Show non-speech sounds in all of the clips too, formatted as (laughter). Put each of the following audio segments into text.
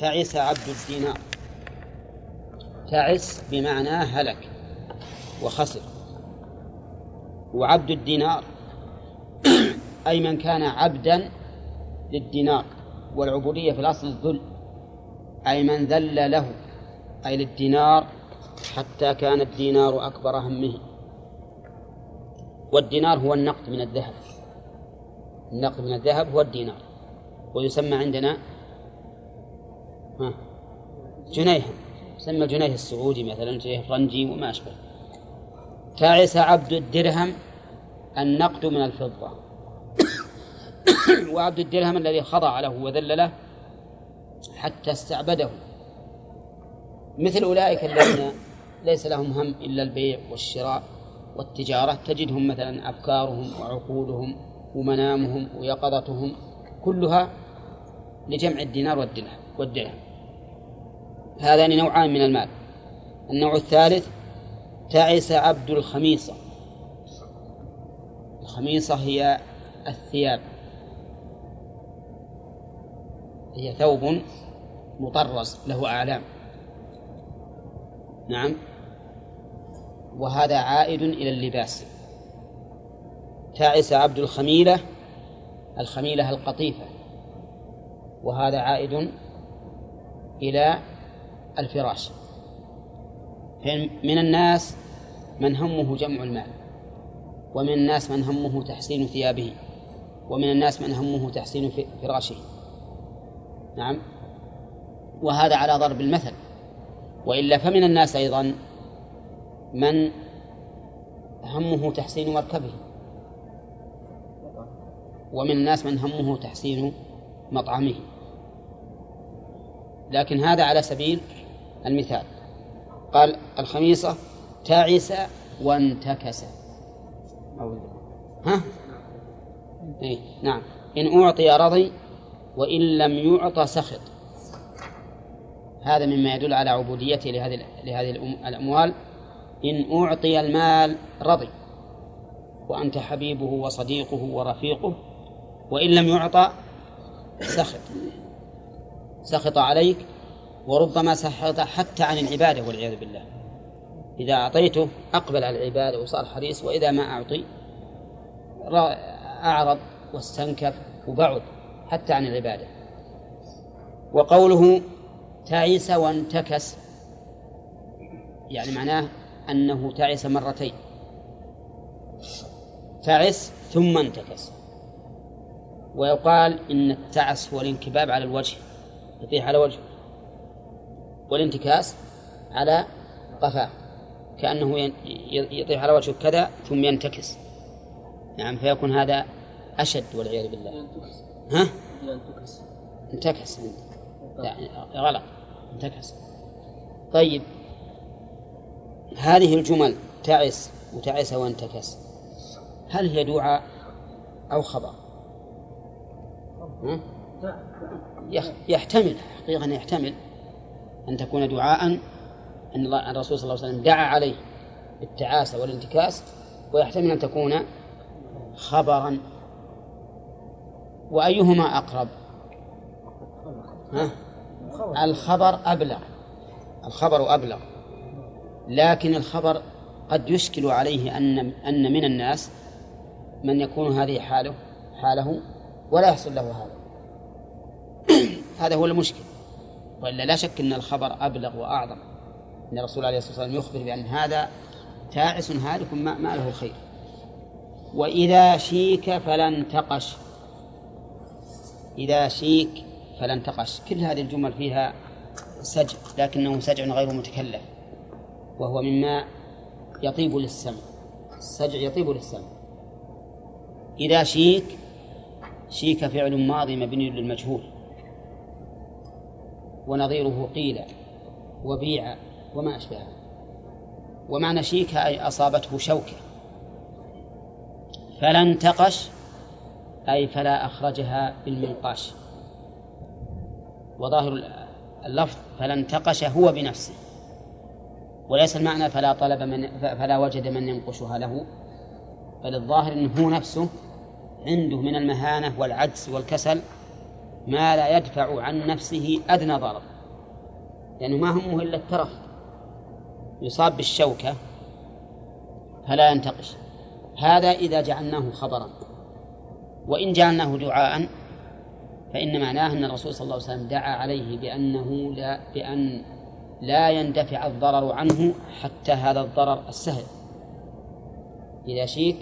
تعس عبد الدينار تعس بمعنى هلك وخسر. وعبد الدينار أي من كان عبدا للدينار. والعبودية في الأصل الذل أي من ذل له أي للدينار حتى كان الدينار أكبر همه. والدينار هو النقد من الذهب. النقد من الذهب هو الدينار. ويسمى عندنا جنيه. يسمى الجنيه السعودي مثلا جنيه فرنجي وما أشبه. تعس عبد الدرهم النقد من الفضة. (coughs) وعبد الدرهم الذي خضع له وذل له حتى استعبده. مثل أولئك الذين ليس لهم هم إلا البيع والشراء والتجارة. تجدهم مثلا أفكارهم وعقولهم ومنامهم ويقظتهم كلها لجمع الدينار والدرهم. هذان نوعان من المال. النوع الثالث تعس عبد الخميصة. الخميصة هي الثياب. هي ثوب مطرز له أعلام. نعم. وهذا عائد إلى اللباس. تعس عبد الخميلة الخميلة القطيفة. وهذا عائد إلى الفراش. من الناس من همه جمع المال ومن الناس من همه تحسين ثيابه ومن الناس من همه تحسين فراشه. نعم. وهذا على ضرب المثل. وإلا فمن الناس أيضا من همه تحسين مركبه. ومن الناس من همه تحسين مطعمه. لكن هذا على سبيل المثال. قال الخميصة تعس وانتكس. ها؟ إيه نعم. إن أعطي رضي وإن لم يعط سخط. هذا مما يدل على عبوديته لهذه لهذه الأموال. إن أعطي المال رضي وأنت حبيبه وصديقه ورفيقه وإن لم يعطى سخط. سخط عليك وربما سخط حتى عن العبادة والعياذ بالله. إذا أعطيته أقبل على العبادة وصار حريص وإذا ما أعطي أعرض واستنكف وبعد حتى عن العبادة. وقوله تعس وانتكس يعني معناه أنه تعس مرتين. تعس ثم انتكس. ويقال إن التعس هو الانكباب على الوجه يطيح على وجهه. والانتكاس على قفاه كأنه يطيح على وجهه كذا ثم ينتكس. نعم فيكون هذا أشد والعياذ بالله. ها؟ انتكس. لا غلط. انتكس. طيب. هذه الجمل تعس وتعس وانتكس. هل هي دعاء أو خبر؟ يحتمل حقيقة يحتمل. أن تكون دعاء أن الرسول صلى الله عليه وسلم دعا عليه بالتعاسة والانتكاس ويحتمل أن تكون خبرا. وأيهما أقرب؟ ها؟ الخبر أبلغ. الخبر أبلغ. لكن الخبر قد يشكل عليه أن أن من الناس من يكون هذه حاله حاله ولا يحصل له هذا. (clears throat) هذا هو المشكل. وإلا لا شك أن الخبر أبلغ وأعظم. أن الرسول عليه الصلاة والسلام يخبر بأن هذا تعس هالك ما, ما له خير. وإذا شيك فلا انتقش إذا شيك فلا انتقش كل هذه الجمل فيها سجع لكنه سجع غير متكلف. وهو مما يطيب للسمع. السجع يطيب للسمع. إذا شيك شيك فعل ماضي مبني للمجهول. ونظيره قيل وبيع وما أشبهه ومعنى شيك أي أصابته شوكة. فلا انتقش أي فلا أخرجها بالمنقاش. وظاهر اللفظ فلا انتقش هو بنفسه. وليس المعنى فلا طلب من فلا وجد من ينقشها له. بل الظاهر انه هو نفسه عنده من المهانة والعجز والكسل ما لا يدفع عن نفسه أدنى ضرر لأنه ما همه إلا الترف. يصاب بالشوكة فلا ينتقش. هذا إذا جعلناه خبرا. وإن جعلناه دعاء فإن معناه أن الرسول صلى الله عليه وسلم دعا عليه بأنه لا بأن لا يندفع الضرر عنه حتى هذا الضرر السهل. إذا شيك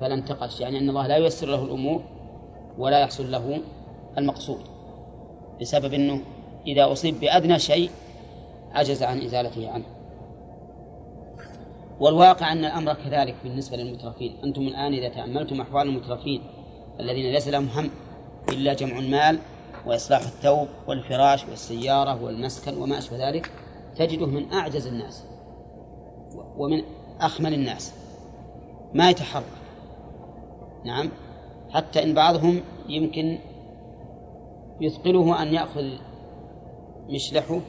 فلا انتقش يعني أن الله لا ييسر له الأمور ولا يحصل له المقصود بسبب أنه إذا أصيب بأدنى شيء عجز عن إزالته عنه. والواقع أن الأمر كذلك بالنسبة للمترفين. أنتم الآن إذا تأملتم أحوال المترفين الذين ليس لهم هم إلا جمع المال وإصلاح الثوب والفراش والسيارة والمسكن وما أشبه ذلك تجده من أعجز الناس ومن أخمل الناس. ما يتحرك. نعم. حتى إن بعضهم يمكن يثقله أن يأخذ مشلحه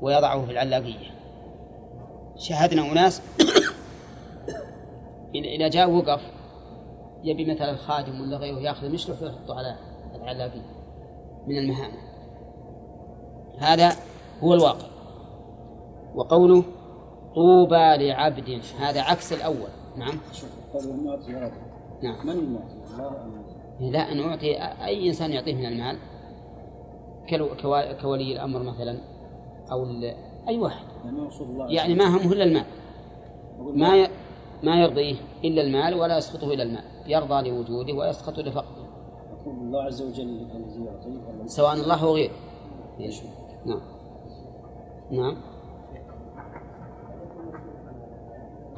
ويضعه في العلاقية. شاهدنا أناس (coughs) إذا جاء وقف يبي مثلا الخادم ولا غيره يأخذ مشلح ويحطه على العلاقية من المهام. هذا هو الواقع. وقوله طوبى لعبد هذا عكس الأول. نعم. نعم. من المعطي لا أن أعطي أي إنسان يعطيه من المال كولي الأمر مثلا أو أي واحد. يعني ما همه إلا المال. ما ما يرضيه إلا المال ولا يسخطه إلى المال. يرضى لوجوده ويسخط لفقده. يقول الله عز وجل سواء الله أو غيره. نعم. نعم.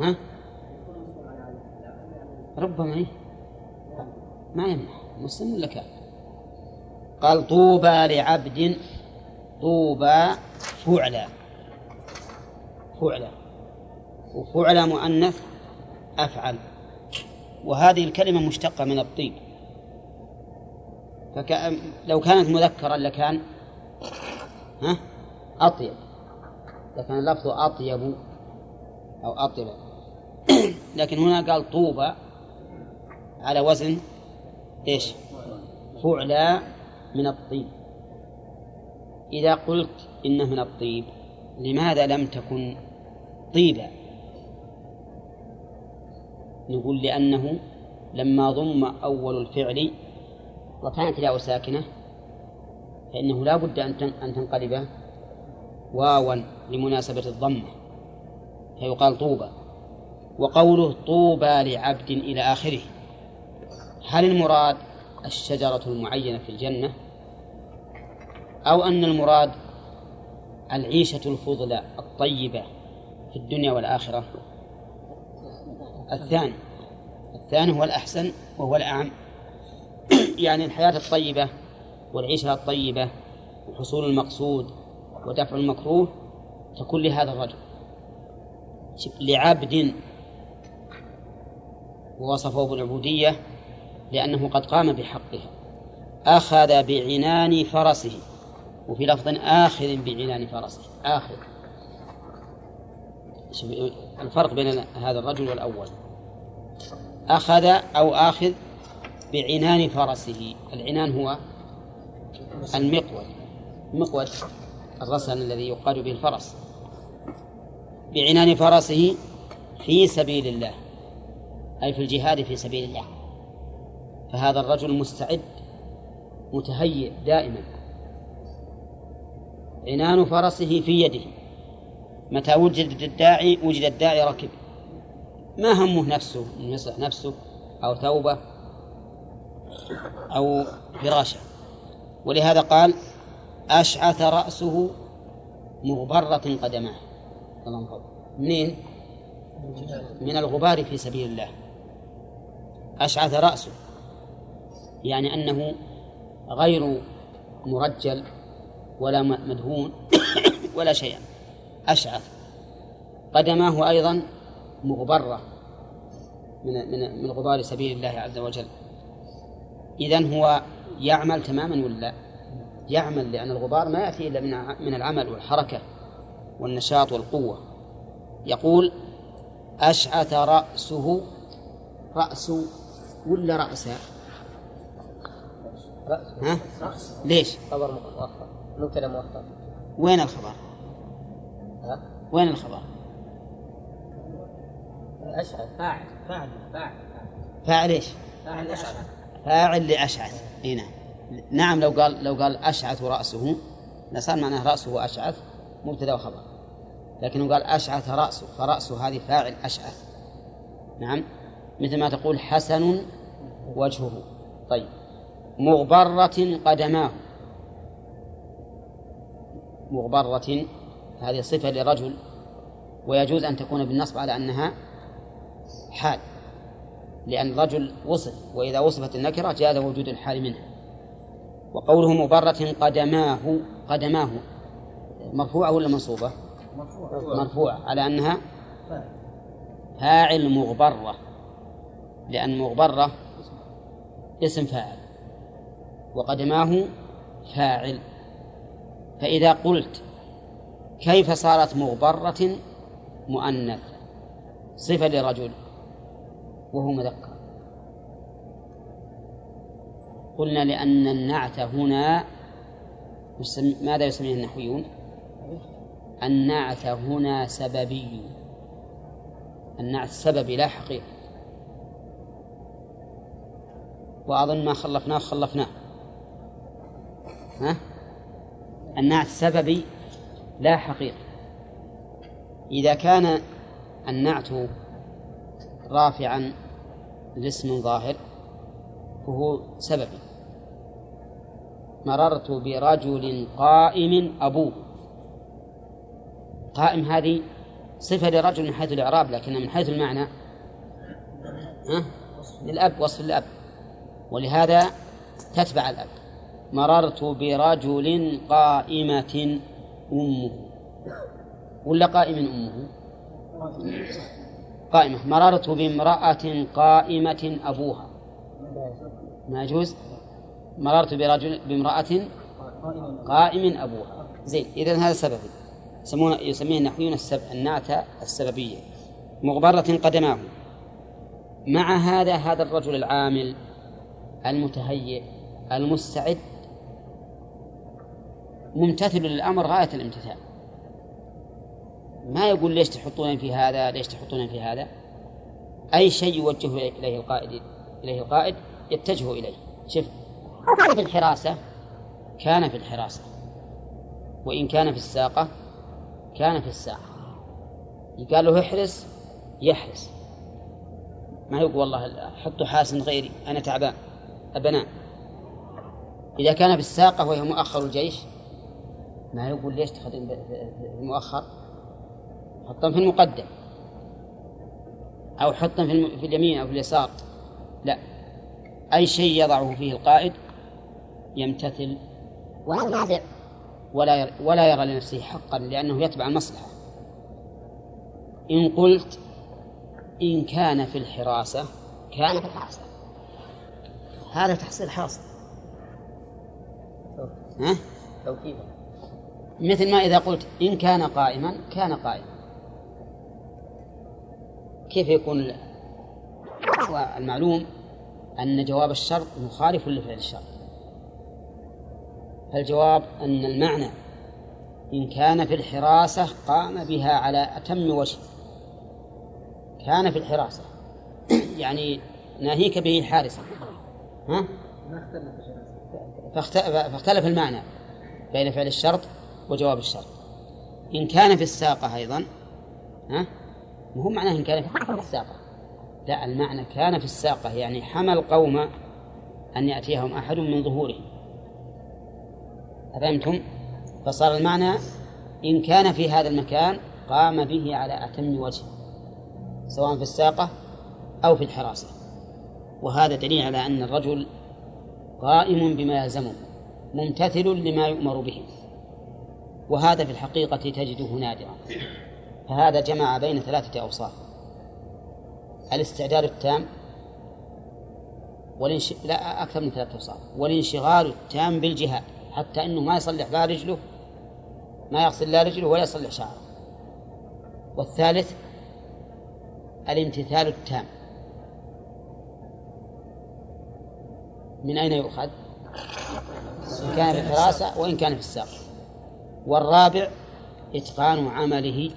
ها؟ ربما إيه؟ ما يمنع مسلم ولا كافر؟ قال طوبى لعبد طوبى فعلى. فعلى. وفعلى مؤنث أفعل. وهذه الكلمة مشتقة من الطيب. لو كانت مذكرا لكان ها؟ أطيب. لكان اللفظ أطيب أو أطيب. (clears throat) لكن هنا قال طوبى على وزن إيش؟ فعلى من الطيب إذا قلت إنه من الطيب لماذا لم تكن طيبا؟ نقول لأنه لما ضم أول الفعل وكانت الياء ساكنة فإنه لا بد أن تنقلب واوا لمناسبة الضمة فيقال طوبى وقوله طوبى لعبد إلى آخره هل المراد الشجرة المعينة في الجنة؟ أو أن المراد العيشة الفضلى الطيبة في الدنيا والآخرة؟ الثاني. الثاني هو الأحسن وهو الأعم. (clears throat) يعني الحياة الطيبة والعيشة الطيبة وحصول المقصود ودفع المكروه تكون لهذا الرجل لعبد ووصفه بالعبودية لأنه قد قام بحقها أخذ بعنان فرسه وفي لفظ آخذ بعنان فرسه آخذ الفرق بين هذا الرجل والأول. أخذ أو آخذ بعنان فرسه. العنان هو المقود. مقود الرسن الذي يقاد به الفرس. بعنان فرسه في سبيل الله أي في الجهاد في سبيل الله. فهذا الرجل مستعد متهيئ دائما. عنان فرسه في يده. متى وجد الداعي وجد الداعي ركب. ما همه نفسه أن يصلح نفسه أو ثوبه أو فراشه. ولهذا قال أشعث رأسه مغبرة قدماه. منين؟ من الغبار في سبيل الله. أشعث رأسه. يعني أنه غير مرجل ولا مدهون (coughs) ولا شيئا. أشعث. قدماه أيضا مغبرة من من من غبار سبيل الله عز وجل. إذن هو يعمل تماما ولا يعمل لأن الغبار ما يأتي إلا من من العمل والحركة والنشاط والقوة. يقول أشعث رأسه رأس ولا رأسه ها؟ ليش؟ خبر مؤخر. مبتدا مؤخر. وين الخبر؟ ها؟ وين الخبر؟ أشعث فاعل. فاعل. فاعل. فاعل إيش؟ فاعل أشعث فاعل لأشعث. إي نعم. نعم لو قال لو قال أشعث رأسه لصار معناه رأسه أشعث مبتدأ وخبر. لكنه قال أشعث رأسه فرأسه هذه فاعل أشعث. نعم. مثل ما تقول حسن وجهه. طيب. مغبرة قدماه. مغبرة هذه صفة لرجل ويجوز أن تكون بالنصب على أنها حال لأن الرجل وصف وإذا وصفت النكرة جاز وجود الحال منها وقوله مبرة قدماه قدماه مرفوعة ولا منصوبة؟ مرفوعة. على أنها فاعل مغبرة لأن مغبرة اسم فاعل. وقدماه فاعل. فإذا قلت كيف صارت مغبرة مؤنث صفة لرجل وهو مذكر. قلنا لأن النعت هنا ماذا يسميه النحويون؟ النعت هنا سببي. النعت سببي لا حقيقي وأظن ما خلفناه خلفناه. ها؟ النعت سببي لا حقيقي إذا كان النعت رافعا لاسم ظاهر فهو سببي مررت برجل قائم أبوه. قائم هذه صفة لرجل من حيث الإعراب لكن من حيث المعنى ها؟ للأب وصف الأب ولهذا تتبع الأب. مررت برجل قائمة أمه. ولا قائم أمه؟ قائمة. مررت بامرأة قائمة أبوها. ما يجوز؟ مررت برجل بامرأة قائم أبوها. زين إذا هذا سببي يسمونه يسميه النحويون السب... النعت السببية. مغبرة قدماه. مع هذا هذا الرجل العامل المتهيئ المستعد ممتثل للأمر غاية الامتثال. ما يقول ليش تحطون في هذا ليش تحطون في هذا. أي شيء يوجه إليه القائد إليه القائد يتجه إليه. شوف كان في الحراسة كان في الحراسة. وإن كان في الساقة كان في الساقة. قال له احرس يحرس. ما يقول والله حطوا حاسن غيري أنا تعبان أبناء. إذا كان في الساقة وهي مؤخر الجيش ما يقول ليش تخدم المؤخر؟ حطهم في المقدم. أو حطهم في اليمين أو في اليسار. لا. أي شيء يضعه فيه القائد يمتثل. ولا ينازع. ولا ولا يرى لنفسه حقا لأنه يتبع المصلحة. إن قلت إن كان في الحراسة كان في الحراسة. هذا تحصيل حاصل. ها؟ توكيدا. مثل ما إذا قلت إن كان قائما كان قائما كيف يكون المعلوم أن جواب الشرط مخالف لفعل الشرط؟ فالجواب أن المعنى إن كان في الحراسة قام بها على أتم وجه. كان في الحراسة. (coughs) يعني ناهيك به حارسا ها؟ فاختلف المعنى بين فعل الشرط وجواب الشرط. إن كان في الساقة أيضا ها؟ مو معناه إن كان في الساقة. لا المعنى كان في الساقة يعني حمى القوم أن يأتيهم أحد من ظهورهم. أفهمتم؟ فصار المعنى إن كان في هذا المكان قام به على أتم وجه سواء في الساقة أو في الحراسة. وهذا دليل على أن الرجل قائم بما يلزمه ممتثل لما يؤمر به. وهذا في الحقيقة تجده نادرا. فهذا جمع بين ثلاثة أوصاف. الاستعداد التام والانش... لا أكثر من ثلاثة أوصاف. والانشغال التام بالجهاد حتى أنه ما يصلح لا رجله ما يغسل لا رجله ولا يصلح شعره. والثالث الامتثال التام. من أين يؤخذ؟ إن كان في الحراسة وإن كان في الساق. والرابع إتقان عمله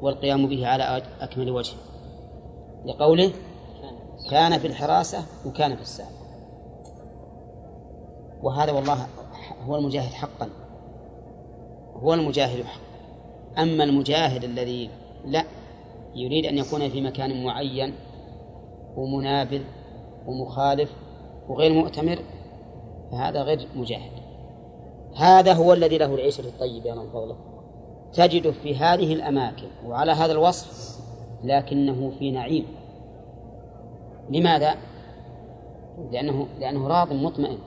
والقيام به على أكمل وجه. لقوله كان في الحراسة وكان في الساق. وهذا والله هو المجاهد حقا. هو المجاهد حقا. أما المجاهد الذي لا يريد أن يكون في مكان معين ومنابذ ومخالف وغير مؤتمر فهذا غير مجاهد. هذا هو الذي له العيشة الطيبة يا من فضله. تجد في هذه الأماكن وعلى هذا الوصف لكنه في نعيم. لماذا؟ لأنه لأنه راض مطمئن.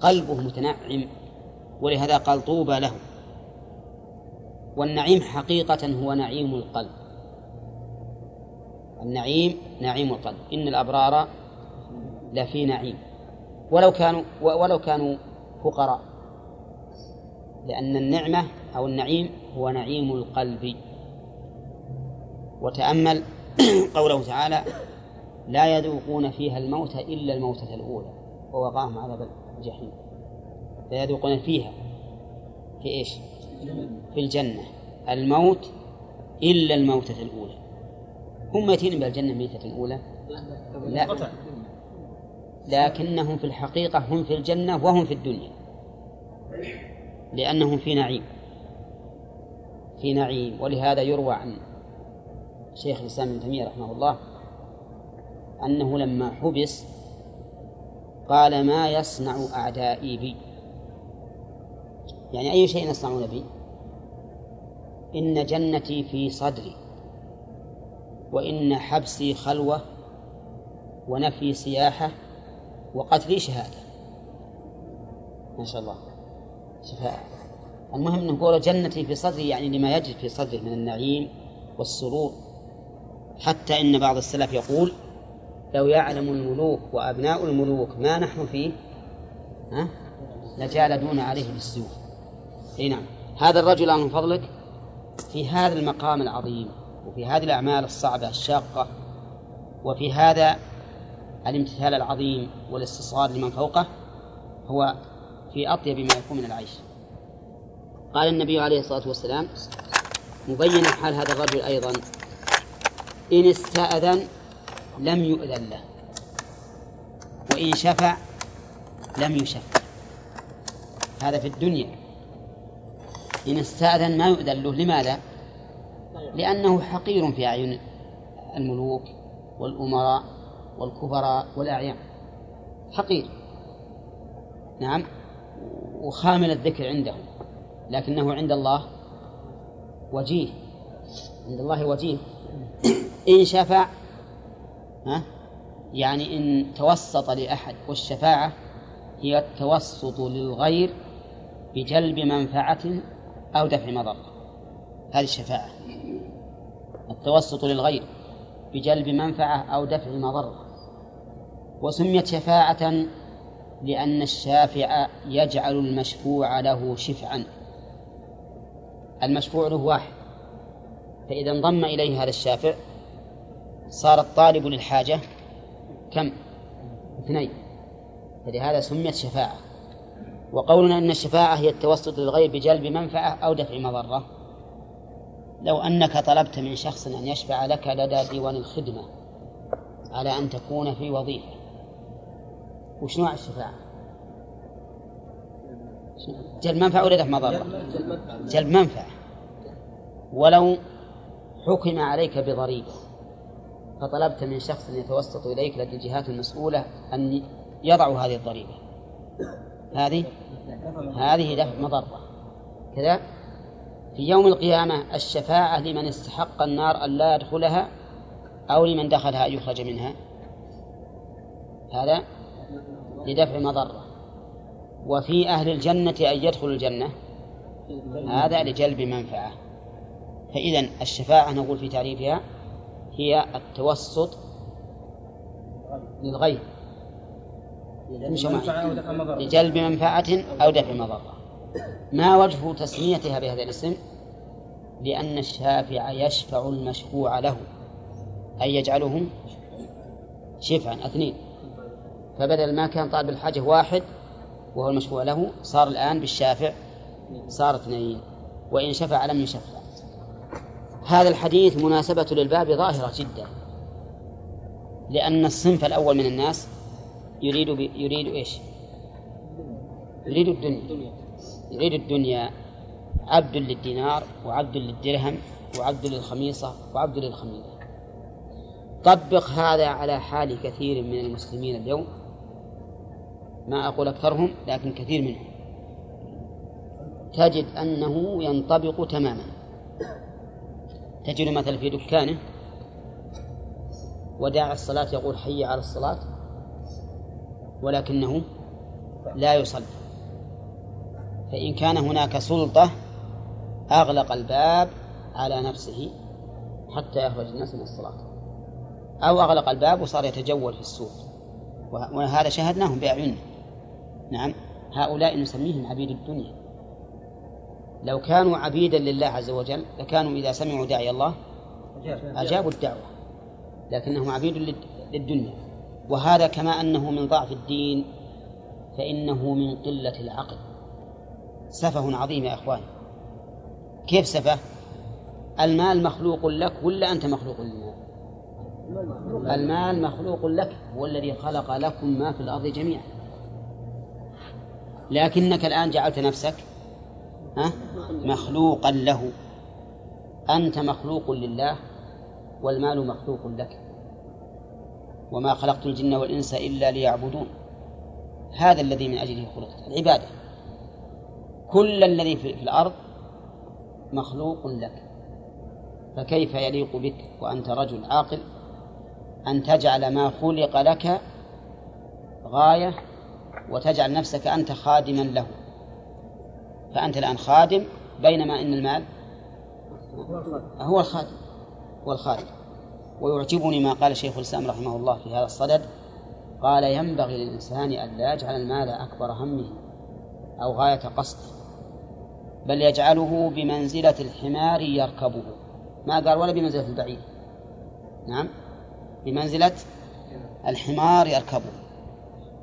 قلبه متنعم ولهذا قال طوبى له. والنعيم حقيقة هو نعيم القلب. النعيم نعيم القلب. إن الأبرار لفي نعيم. ولو كانوا ولو كانوا فقراء. لأن النعمة أو النعيم هو نعيم القلب. وتأمل (clears throat) قوله تعالى لا يذوقون فيها الموت إلا الموتة الأولى ووقاهم عذاب الجحيم. لا يذوقون فيها في إيش؟ في الجنة. الموت إلا الموتة الأولى. هم ميتين بالجنة ميتة أولى لا. لكنهم في الحقيقة هم في الجنة وهم في الدنيا. لأنهم في نعيم. في نعيم. ولهذا يروى عن شيخ الإسلام ابن تيمية رحمه الله أنه لما حبس قال ما يصنع أعدائي بي. يعني أي شيء يصنعون بي؟ إن جنتي في صدري وإن حبسي خلوة ونفي سياحة وقتلي شهادة. ما شاء الله. شفاء. المهم نقول جنتي في صدري يعني لما يجد في صدره من النعيم والسرور. حتى إن بعض السلف يقول لو يعلم الملوك وأبناء الملوك ما نحن فيه ها؟ لجالدون عليه بالسيوف إي نعم. هذا الرجل من فضلك في هذا المقام العظيم وفي هذه الأعمال الصعبة الشاقة وفي هذا الامتثال العظيم والاستصغار لمن فوقه هو في أطيب ما يكون من العيش. قال النبي عليه الصلاة والسلام مبينا حال هذا الرجل أيضا إن استأذن لم يؤذن له وإن شفع لم يشفع. هذا في الدنيا. إن استأذن ما يؤذن له لماذا؟ لأنه حقير في أعين الملوك والأمراء والكبراء والأعيان. حقير. نعم. وخامل الذكر عندهم لكنه عند الله وجيه عند الله وجيه. إن شفع ها؟ يعني إن توسط لأحد والشفاعة هي التوسط للغير بجلب منفعة أو دفع مضرة هذه الشفاعة. التوسط للغير بجلب منفعة أو دفع مضرة وسميت شفاعة لأن الشافع يجعل المشفوع له شفعا. المشفوع له واحد. فإذا انضم إليه هذا الشافع صار الطالب للحاجة كم؟ اثنين. فلهذا سميت شفاعة. وقولنا أن الشفاعة هي التوسط للغير بجلب منفعة أو دفع مضرة. لو أنك طلبت من شخص أن يشفع لك لدى ديوان الخدمة على أن تكون في وظيفة. وش نوع الشفاعة؟ جلب منفعة ولا دفع مضرة؟ جلب منفعة. ولو حكم عليك بضريبة فطلبت من شخص يتوسط إليك لدى الجهات المسؤولة أن يضعوا هذه الضريبة. هذه؟ هذه دفع مضرة. كذا؟ في يوم القيامة الشفاعة لمن استحق النار أن لا يدخلها أو لمن دخلها أن يخرج منها. هذا؟ لدفع مضرة. وفي أهل الجنة أن يدخلوا الجنة. هذا لجلب منفعة. فإذا الشفاعة نقول في تعريفها هي التوسط للغير لجلب منفعة أو دفع مضرة. ما وجه تسميتها بهذا الاسم؟ لأن الشافع يشفع المشفوع له. أي يجعله شفعا. اثنين. فبدل ما كان طالب الحاجة واحد وهو المشفوع له صار الآن بالشافع صار اثنين. وإن شفع لم يشفع. هذا الحديث مناسبة للباب ظاهرة جدا. لأن الصنف الأول من الناس يريد ب... يريد إيش؟ يريد الدنيا. يريد الدنيا عبد للدينار وعبد للدرهم وعبد للخميصة وعبد للخميلة طبق هذا على حال كثير من المسلمين اليوم. ما أقول أكثرهم لكن كثير منهم. تجد أنه ينطبق تماما. تجد مثلا في دكانه وداع الصلاة يقول حي على الصلاة ولكنه لا يصلي. فإن كان هناك سلطة أغلق الباب على نفسه حتى يخرج الناس من الصلاة. أو أغلق الباب وصار يتجول في السوق. وهذا شاهدناهم بأعيننا. نعم. هؤلاء نسميهم عبيد الدنيا. لو كانوا عبيدا لله عز وجل لكانوا إذا سمعوا داعي الله أجابوا الدعوة لكنهم عبيد للدنيا. وهذا كما أنه من ضعف الدين فإنه من قلة العقل. سفه عظيم يا إخوان كيف سفه؟ المال مخلوق لك ولا أنت مخلوق للمال المال مخلوق لك هو الذي خلق لكم ما في الأرض جميعا. لكنك الآن جعلت نفسك ها مخلوقا له. أنت مخلوق لله والمال مخلوق لك. وما خلقت الجن والإنس إلا ليعبدون. هذا الذي من أجله خلقت العبادة. كل الذي في الأرض مخلوق لك. فكيف يليق بك وأنت رجل عاقل أن تجعل ما خلق لك غاية وتجعل نفسك أنت خادما له. فأنت الآن خادم بينما إن المال هو الخادم هو الخادم. ويعجبني ما قال شيخ الإسلام رحمه الله في هذا الصدد قال ينبغي للإنسان أن لا يجعل المال أكبر همه أو غاية قصده بل يجعله بمنزلة الحمار يركبه. ما قال؟ ولا بمنزلة البعير. نعم بمنزلة الحمار يركبه.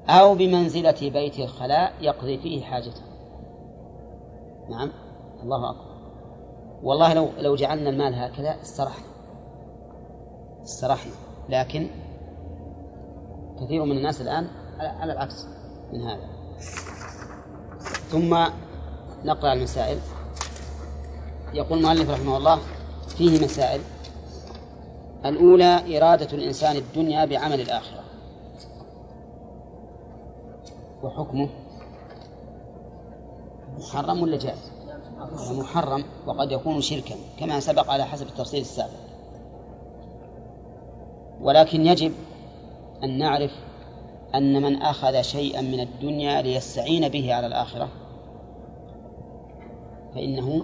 أو بمنزلة بيت الخلاء يقضي فيه حاجته. نعم. الله أكبر. والله لو لو جعلنا المال هكذا استرحنا. استرحنا. لكن كثير من الناس الآن على العكس من هذا. ثم نقرأ المسائل. يقول المؤلف رحمه الله فيه مسائل. الأولى إرادة الإنسان الدنيا بعمل الآخرة. وحكمه محرم ولا جائز؟ محرم وقد يكون شركا كما سبق على حسب التفصيل السابق. ولكن يجب أن نعرف أن من أخذ شيئا من الدنيا ليستعين به على الآخرة. فإنه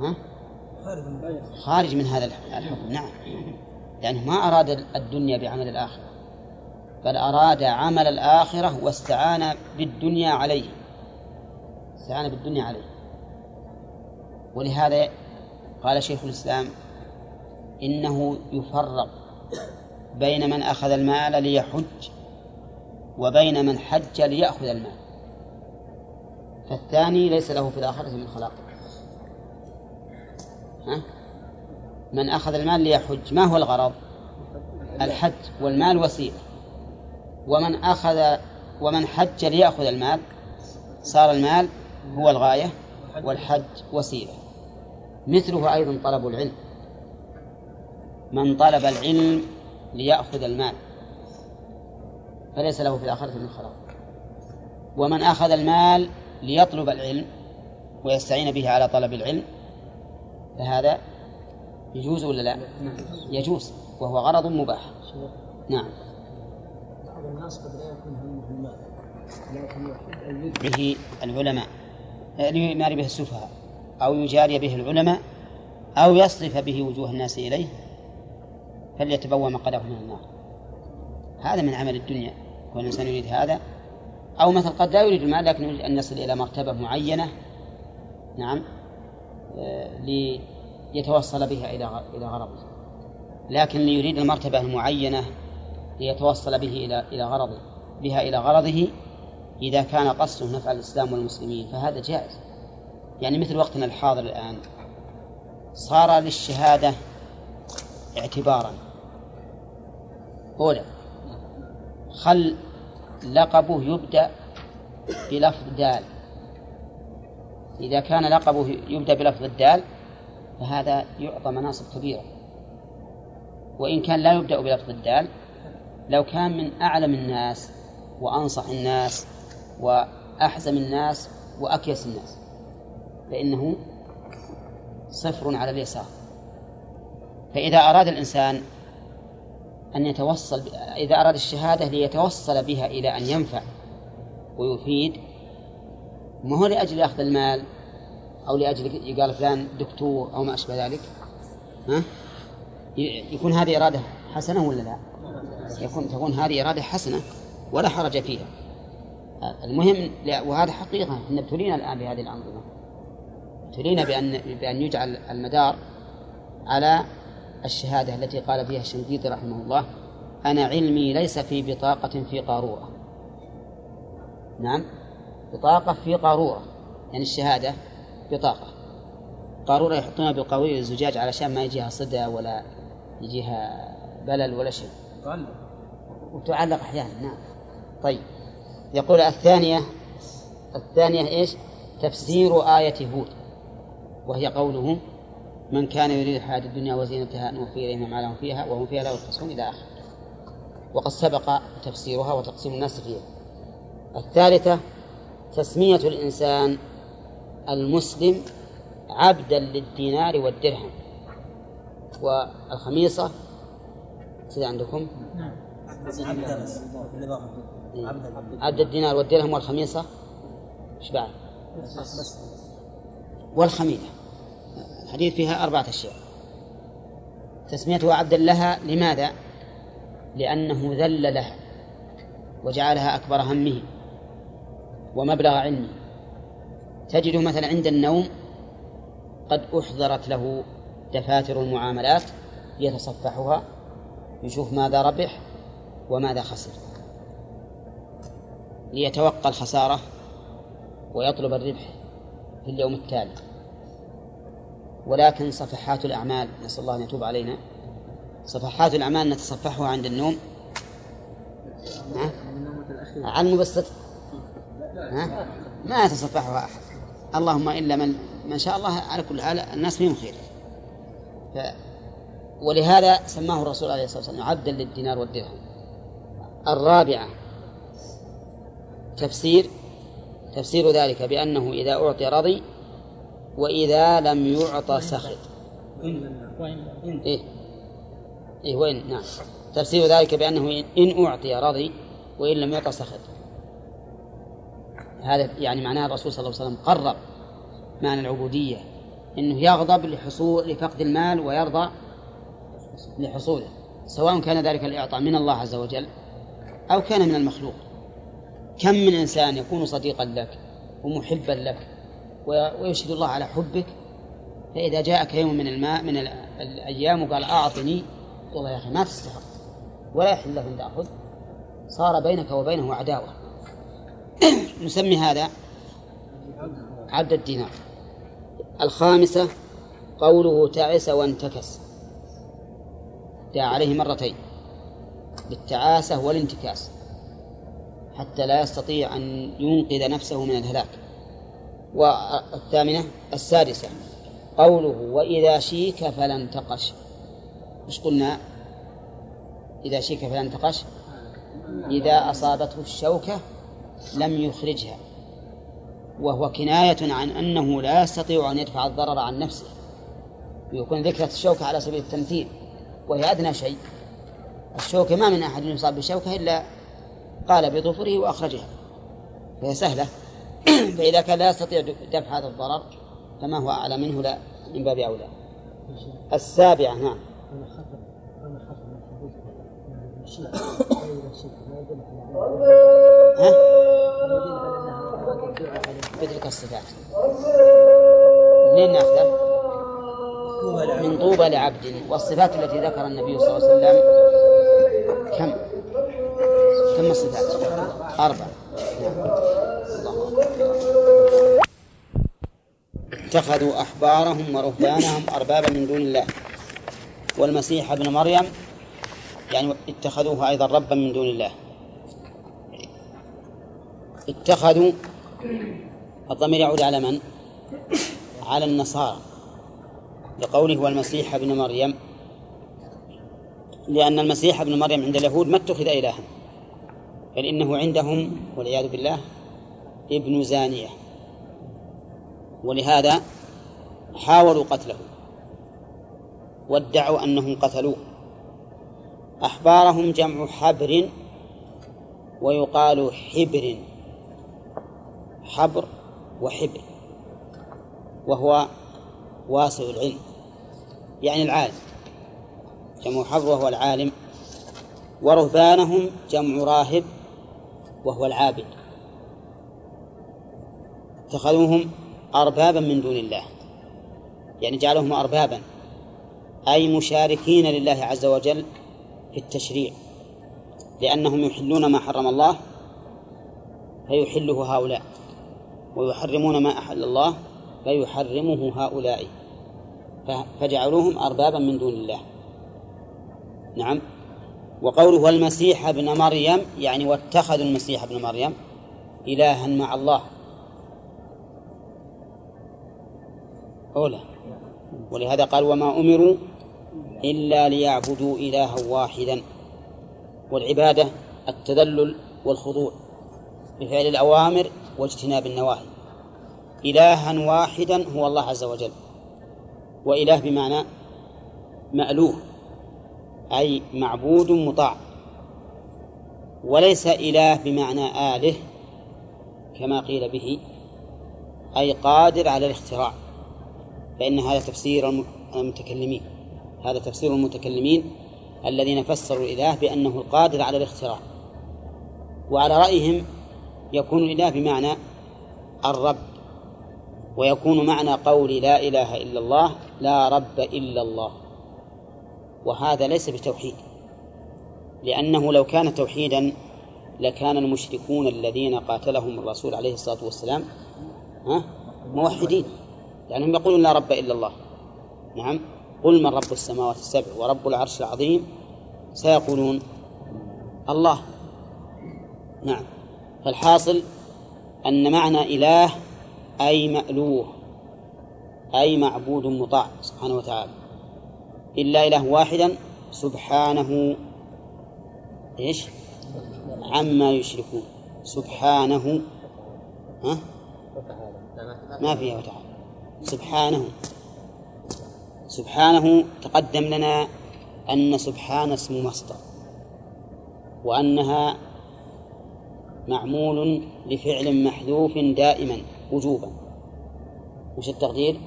ها؟ خارج من هذا الحكم نعم. لأنه ما أراد الدنيا بعمل الآخرة. بل أراد عمل الآخرة واستعان بالدنيا عليه. استعان بالدنيا عليه. ولهذا قال شيخ الإسلام إنه يفرق بين من أخذ المال ليحج وبين من حج ليأخذ المال. فالثاني ليس له في الآخرة من خلاق. ها؟ من أخذ المال ليحج ما هو الغرض؟ الحج والمال وسيلة. ومن أخذ ومن حج ليأخذ المال صار المال هو الغاية والحج وسيلة. مثله أيضا طلب العلم. من طلب العلم ليأخذ المال. فليس له في الآخرة من خلاق. ومن أخذ المال ليطلب العلم ويستعين به على طلب العلم فهذا يجوز ولا لا؟ يجوز وهو غرض مباح. نعم. قد لا يكون همه المال لكن به العلماء ليماري به السفهاء أو يجاري به العلماء أو يصرف به وجوه الناس إليه فليتبوى مقعده من النار. هذا من عمل الدنيا والإنسان يريد هذا. أو مثلا قد لا يريد المال لكن يريد أن يصل إلى مرتبة معينة نعم آه، ليتوصل بها إلى إلى غرضه. لكن ليريد المرتبة المعينة ليتوصل به إلى إلى غرضه بها إلى غرضه إذا كان قصده نفع الإسلام والمسلمين فهذا جائز. يعني مثل وقتنا الحاضر الآن صار للشهادة اعتبارا. أولا خل لقبه يبدأ بلفظ دال. إذا كان لقبه يبدأ بلفظ الدال فهذا يعطى مناصب كبيرة. وإن كان لا يبدأ بلفظ الدال لو كان من أعلم الناس وأنصح الناس وأحزم الناس وأكيس الناس فإنه صفر على اليسار فإذا أراد الإنسان أن يتوصل إذا أراد الشهادة ليتوصل بها إلى أن ينفع ويفيد ما هو لأجل أخذ المال أو لأجل يقال فلان دكتور أو ما أشبه ذلك ها؟ يكون هذه إرادة حسنة ولا لا؟ يكون تكون هذه إرادة حسنة ولا حرج فيها. المهم وهذا حقيقة إحنا ابتلينا الآن بهذه الأنظمة. ابتلينا بأن بأن يجعل المدار على الشهادة التي قال فيها الشنقيطي رحمه الله أنا علمي ليس في بطاقة في قارورة. نعم؟ بطاقة في قارورة. يعني الشهادة بطاقة. قارورة يحطونها بالقوي الزجاج علشان ما يجيها صدى ولا يجيها بلل ولا شيء. وتعلق أحيانا نعم. طيب. يقول الثانية الثانية إيش؟ تفسير آية هود. وهي قوله من كان يريد الحياة الدنيا وزينتها نوفي إليهم ما لهم فيها وهم فيها لا يبخسون إلى آخره. وقد سبق تفسيرها وتقسيم الناس فيها. الثالثة تسمية الإنسان المسلم عبدا للدينار والدرهم. والخميصة كذا عندكم؟ عبد الدينار والدرهم والخميصة إيش بعد؟ والخميلة الحديث فيها أربعة أشياء. تسميته عبدا لها لماذا؟ لأنه ذل لها وجعلها أكبر همه ومبلغ علمه. تجده مثلا عند النوم قد أحضرت له دفاتر المعاملات يتصفحها يشوف ماذا ربح وماذا خسر؟ ليتوقى الخسارة ويطلب الربح في اليوم التالي. ولكن صفحات الأعمال نسأل الله أن يتوب علينا. صفحات الأعمال نتصفحها عند النوم. عن المبسط ها؟ ما يتصفحها أحد. اللهم إلا من من شاء الله على كل حال الناس فيهم خير. ف ولهذا سماه الرسول عليه الصلاة والسلام عبدا للدينار والدرهم. الرابعة. تفسير تفسير ذلك بأنه إذا أعطي رضي وإذا لم يعطى سخط. إيه. إيه وين نعم. تفسير ذلك بأنه إن أعطي رضي وإن لم يعطى سخط. هذا يعني معناه الرسول صلى الله عليه وسلم قرر معنى العبودية أنه يغضب لحصول لفقد المال ويرضى لحصوله سواء كان ذلك الإعطاء من الله عز وجل أو كان من المخلوق. كم من إنسان يكون صديقا لك ومحبا لك ويشهد الله على حبك فإذا جاءك يوم من الماء من الأيام وقال أعطني والله يا أخي ما تستحق ولا يحل له أن تأخذ صار بينك وبينه عداوة. (clears throat) نسمي هذا عبد الدينار. الخامسة قوله تعس وانتكس. دعا عليه مرتين. بالتعاسة والانتكاس حتى لا يستطيع أن ينقذ نفسه من الهلاك. والثامنة السادسة قوله وإذا شيك فلا انتقش مش قلنا؟ إذا شيك فلا انتقش إذا أصابته الشوكة لم يخرجها وهو كناية عن أنه لا يستطيع أن يدفع الضرر عن نفسه ويكون ذكرة الشوكة على سبيل التمثيل وهي أدنى شيء. الشوكة ما من أحد يصاب بشوكة إلا قال بظفره وأخرجها. فهي سهلة. (clears throat) فإذا كان لا يستطيع دفع هذا الضرر فما هو أعلى منه لا من باب أولى. السابعة نعم. ها؟ بتلك الصفات. منين ناخذه؟ من طوبى لعبد. والصفات التي ذكر النبي صلى الله عليه وسلم كم؟ كم الصفات؟ أربع نعم. اتخذوا أحبارهم ورهبانهم أربابا من دون الله والمسيح ابن مريم يعني اتخذوه أيضا ربا من دون الله اتخذوا الضمير يعود على من؟ على النصارى لقوله والمسيح ابن مريم لأن المسيح ابن مريم عند اليهود ما اتخذ إلها. بل إنه عندهم والعياذ بالله ابن زانية. ولهذا حاولوا قتله. وادعوا أنهم قتلوه. أحبارهم جمع حبر ويقال حبر. حبر وحبر. وهو واسع العلم. يعني العالم جمع حبر وهو العالم ورهبانهم جمع راهب وهو العابد. اتخذوهم أربابا من دون الله يعني جعلهم أربابا أي مشاركين لله عز وجل في التشريع لأنهم يحلون ما حرم الله فيحله هؤلاء ويحرمون ما أحل الله فيحرمه هؤلاء. فجعلوهم أربابا من دون الله. نعم. وقوله والمسيح ابن مريم يعني واتخذوا المسيح ابن مريم إلها مع الله. أولى ولهذا قال وما أمروا إلا ليعبدوا إلها واحدا. والعبادة التذلل والخضوع بفعل الأوامر واجتناب النواهي. إلها واحدا هو الله عز وجل. وإله بمعنى مألوه. أي معبود مطاع وليس إله بمعنى آله كما قيل به أي قادر على الاختراع فإن هذا تفسير المتكلمين هذا تفسير المتكلمين الذين فسروا الإله بأنه القادر على الاختراع وعلى رأيهم يكون الإله بمعنى الرب ويكون معنى قول لا إله إلا الله لا رب إلا الله. وهذا ليس بتوحيد لأنه لو كان توحيدا لكان المشركون الذين قاتلهم الرسول عليه الصلاة والسلام ها موحدين لأنهم يقولون لا رب إلا الله. نعم قل من رب السماوات السبع ورب العرش العظيم؟ سيقولون الله. نعم فالحاصل أن معنى إله أي مألوه أي معبود مطاع سبحانه وتعالى. إلا إله واحدا سبحانه إيش؟ عما يشركون. سبحانه ها؟ ما فيها وتعالى. سبحانه. سبحانه تقدم لنا أن سبحان اسم مصدر وأنها معمول لفعل محذوف دائما وجوبا. وش التقدير؟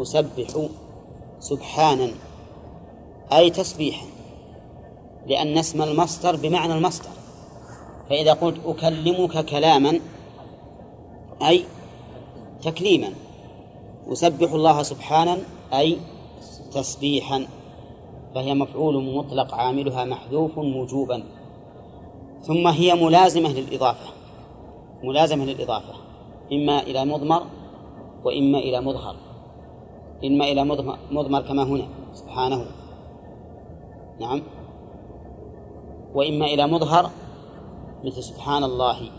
أسبح. سبحانا. أي تسبيحا لأن اسم المصدر بمعنى المصدر. فإذا قلت أكلمك كلاما أي تكليما أسبح الله سبحانا أي تسبيحا فهي مفعول مطلق عاملها محذوف وجوبا. ثم هي ملازمة للإضافة ملازمة للإضافة إما إلى مضمر وإما إلى مظهر. إما إلى مضمر كما هنا سبحانه. نعم. وإما إلى مظهر مثل سبحان الله.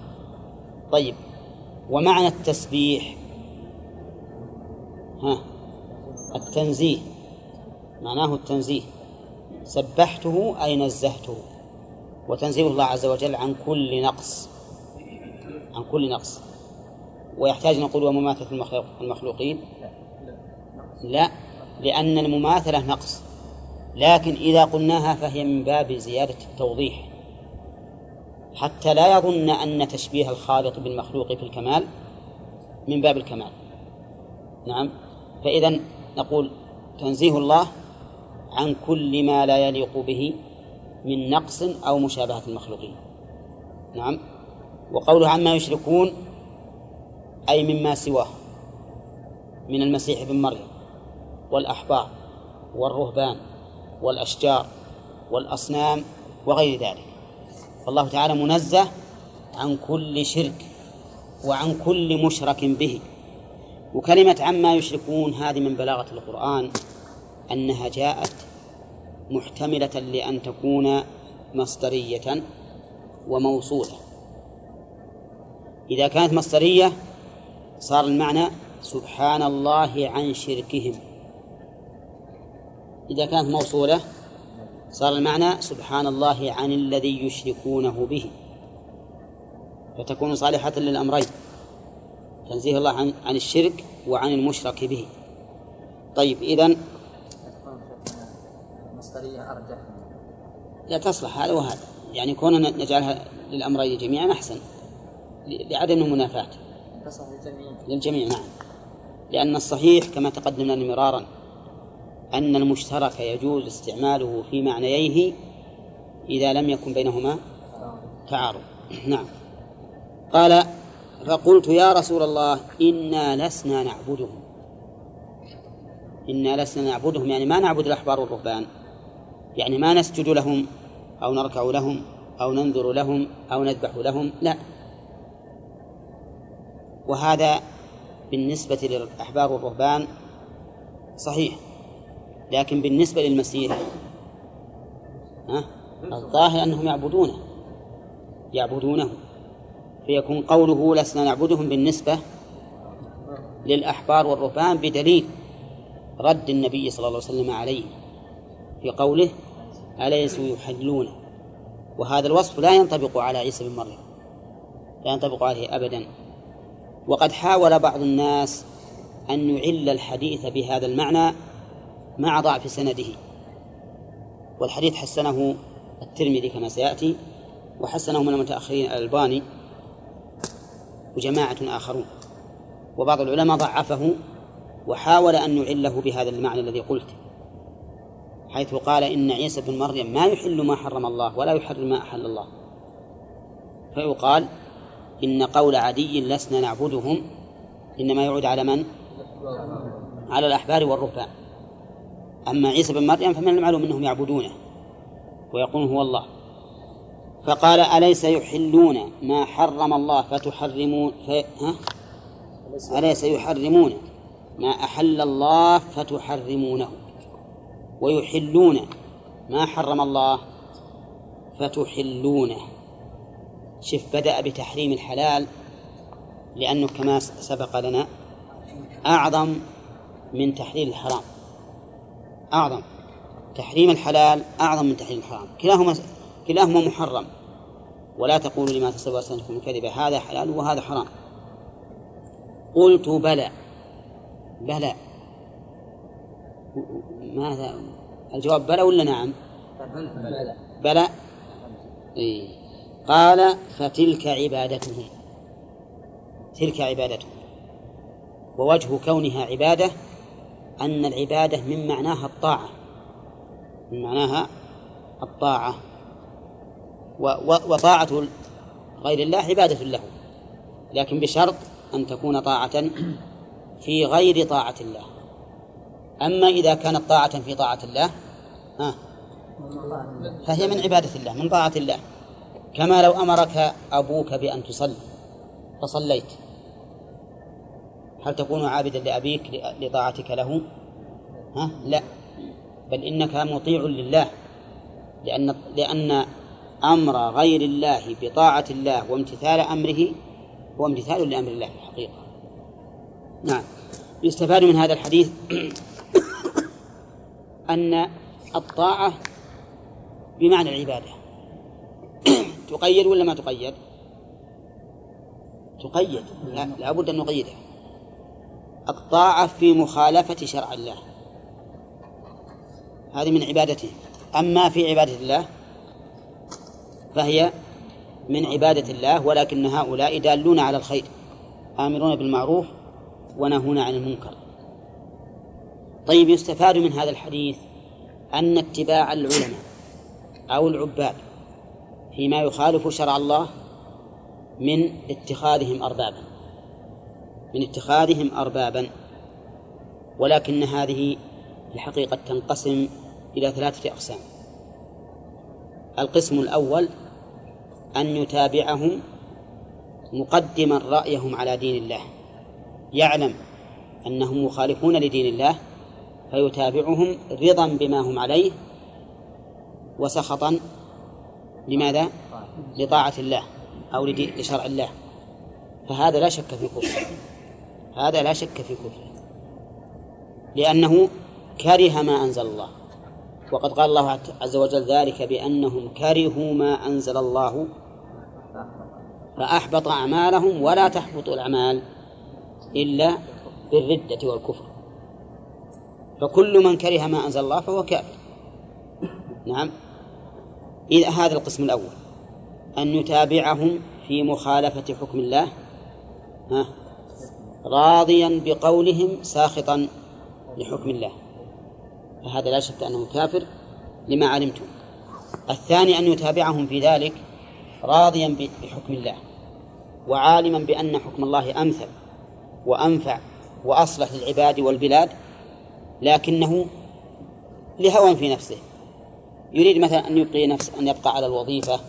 طيب ومعنى التسبيح؟ ها التنزيه. معناه التنزيه. سبحته أي نزهته. وتنزيه الله عز وجل عن كل نقص. عن كل نقص. ويحتاج نقول ومماثلة المخلوقين؟ لا لأن المماثلة نقص. لكن إذا قلناها فهي من باب زيادة التوضيح. حتى لا يظن أن تشبيه الخالق بالمخلوق في الكمال من باب الكمال. نعم. فإذا نقول تنزيه الله عن كل ما لا يليق به من نقص أو مشابهة المخلوقين. نعم. وقوله عما يشركون أي مما سواه من المسيح بن مريم والأحبار والرهبان والأشجار والأصنام وغير ذلك. فالله تعالى منزه عن كل شرك وعن كل مشرك به. وكلمة عما يشركون هذه من بلاغة القرآن أنها جاءت محتملة لأن تكون مصدرية وموصولة. إذا كانت مصدرية صار المعنى سبحان الله عن شركهم. إذا كانت موصولة صار المعنى سبحان الله عن الذي يشركونه به. فتكون صالحة للأمرين. تنزيه الله عن عن الشرك وعن المشرك به. طيب إذن مصدرية أرجح لا تصلح هذا وهذا. يعني كوننا نجعلها للأمرين جميعا أحسن. لعدم المنافاة. تصلح للجميع. للجميع نعم. لأن الصحيح كما تقدمنا مرارا أن المشترك يجوز استعماله في معنييه إذا لم يكن بينهما تعارض. نعم. قال فقلت يا رسول الله إنا لسنا نعبدهم. إنا لسنا نعبدهم يعني ما نعبد الأحبار والرهبان. يعني ما نسجد لهم أو نركع لهم أو ننذر لهم أو نذبح لهم لا. وهذا بالنسبة للأحبار والرهبان صحيح. لكن بالنسبة للمسيح ها؟ الظاهر أنهم يعبدونه يعبدونه فيكون قوله لسنا نعبدهم بالنسبة للأحبار والرهبان بدليل رد النبي صلى الله عليه وسلم عليه في قوله أليسوا يحلون وهذا الوصف لا ينطبق على عيسى بن مريم لا ينطبق عليه أبدا. وقد حاول بعض الناس أن يعل الحديث بهذا المعنى مع ضعف سنده. والحديث حسنه الترمذي كما سيأتي وحسنه من المتأخرين الألباني وجماعة آخرون. وبعض العلماء ضعفه وحاول أن يعله بهذا المعنى الذي قلت. حيث قال إن عيسى بن مريم ما يحل ما حرم الله ولا يحرم ما أحل الله. فيقال إن قول عدي لسنا نعبدهم إنما يعود على من؟ على الأحبار والرهبان. أما عيسى بن مريم فمن المعلوم أنهم يعبدونه ويقولون هو الله. فقال أليس يحلون ما حرم الله فتحرمون في ها؟ أليس يحرمون ما أحل الله فتحرمونه ويحلون ما حرم الله فتحلونه. شف بدأ بتحريم الحلال لأنه كما سبق لنا أعظم من تحليل الحرام. أعظم. تحريم الحلال أعظم من تحريم الحرام. كلاهما كلاهما محرم. ولا تقولوا لما تسوى سنتكم الكذب هذا حلال وهذا حرام. قلت بلى. بلى. ماذا؟ الجواب بلى ولا نعم؟ بلى. بلى. قال فتلك عبادتهم. تلك عبادتهم. ووجه كونها عبادة أن العبادة من معناها الطاعة. من معناها الطاعة. وطاعة غير الله عبادة له. لكن بشرط أن تكون طاعة في غير طاعة الله. أما إذا كانت طاعة في طاعة الله ها فهي من عبادة الله من طاعة الله. كما لو أمرك أبوك بأن تصلي فصليت. هل تكون عابدا لأبيك لطاعتك له؟ ها؟ لا. بل إنك مطيع لله لأن لأن أمر غير الله بطاعة الله وامتثال أمره هو امتثال لأمر الله في الحقيقة. نعم. يستفاد من هذا الحديث (coughs) أن الطاعة بمعنى العبادة. (coughs) تقيد ولا ما تقيد؟ تقيد. لا لابد أن نقيدها الطاعة في مخالفة شرع الله. هذه من عبادته. أما في عبادة الله فهي من عبادة الله ولكن هؤلاء دالون على الخير آمرون بالمعروف ونهون عن المنكر. طيب يستفاد من هذا الحديث أن اتباع العلماء أو العباد فيما يخالف شرع الله من اتخاذهم أربابا. من اتخاذهم أربابا ولكن هذه الحقيقة تنقسم إلى ثلاثة أقسام. القسم الأول أن يتابعهم مقدما رأيهم على دين الله يعلم أنهم مخالفون لدين الله فيتابعهم رضا بما هم عليه وسخطا لماذا؟ لطاعة الله أو لشرع الله. فهذا لا شك في كفره هذا لا شك في كفره. لأنه كره ما أنزل الله. وقد قال الله عز وجل ذلك بأنهم كرهوا ما أنزل الله فأحبط أعمالهم ولا تحبط الأعمال إلا بالردة والكفر. فكل من كره ما أنزل الله فهو كافر. نعم. إذا هذا القسم الأول. أن يتابعهم في مخالفة حكم الله. ها؟ راضيا بقولهم ساخطا لحكم الله. فهذا لا شك أنه كافر لما علمتم. الثاني أن يتابعهم في ذلك راضيا بحكم الله وعالما بأن حكم الله أمثل وأنفع وأصلح للعباد والبلاد لكنه لهوى في نفسه. يريد مثلا أن يبقي نفس أن يبقى على الوظيفة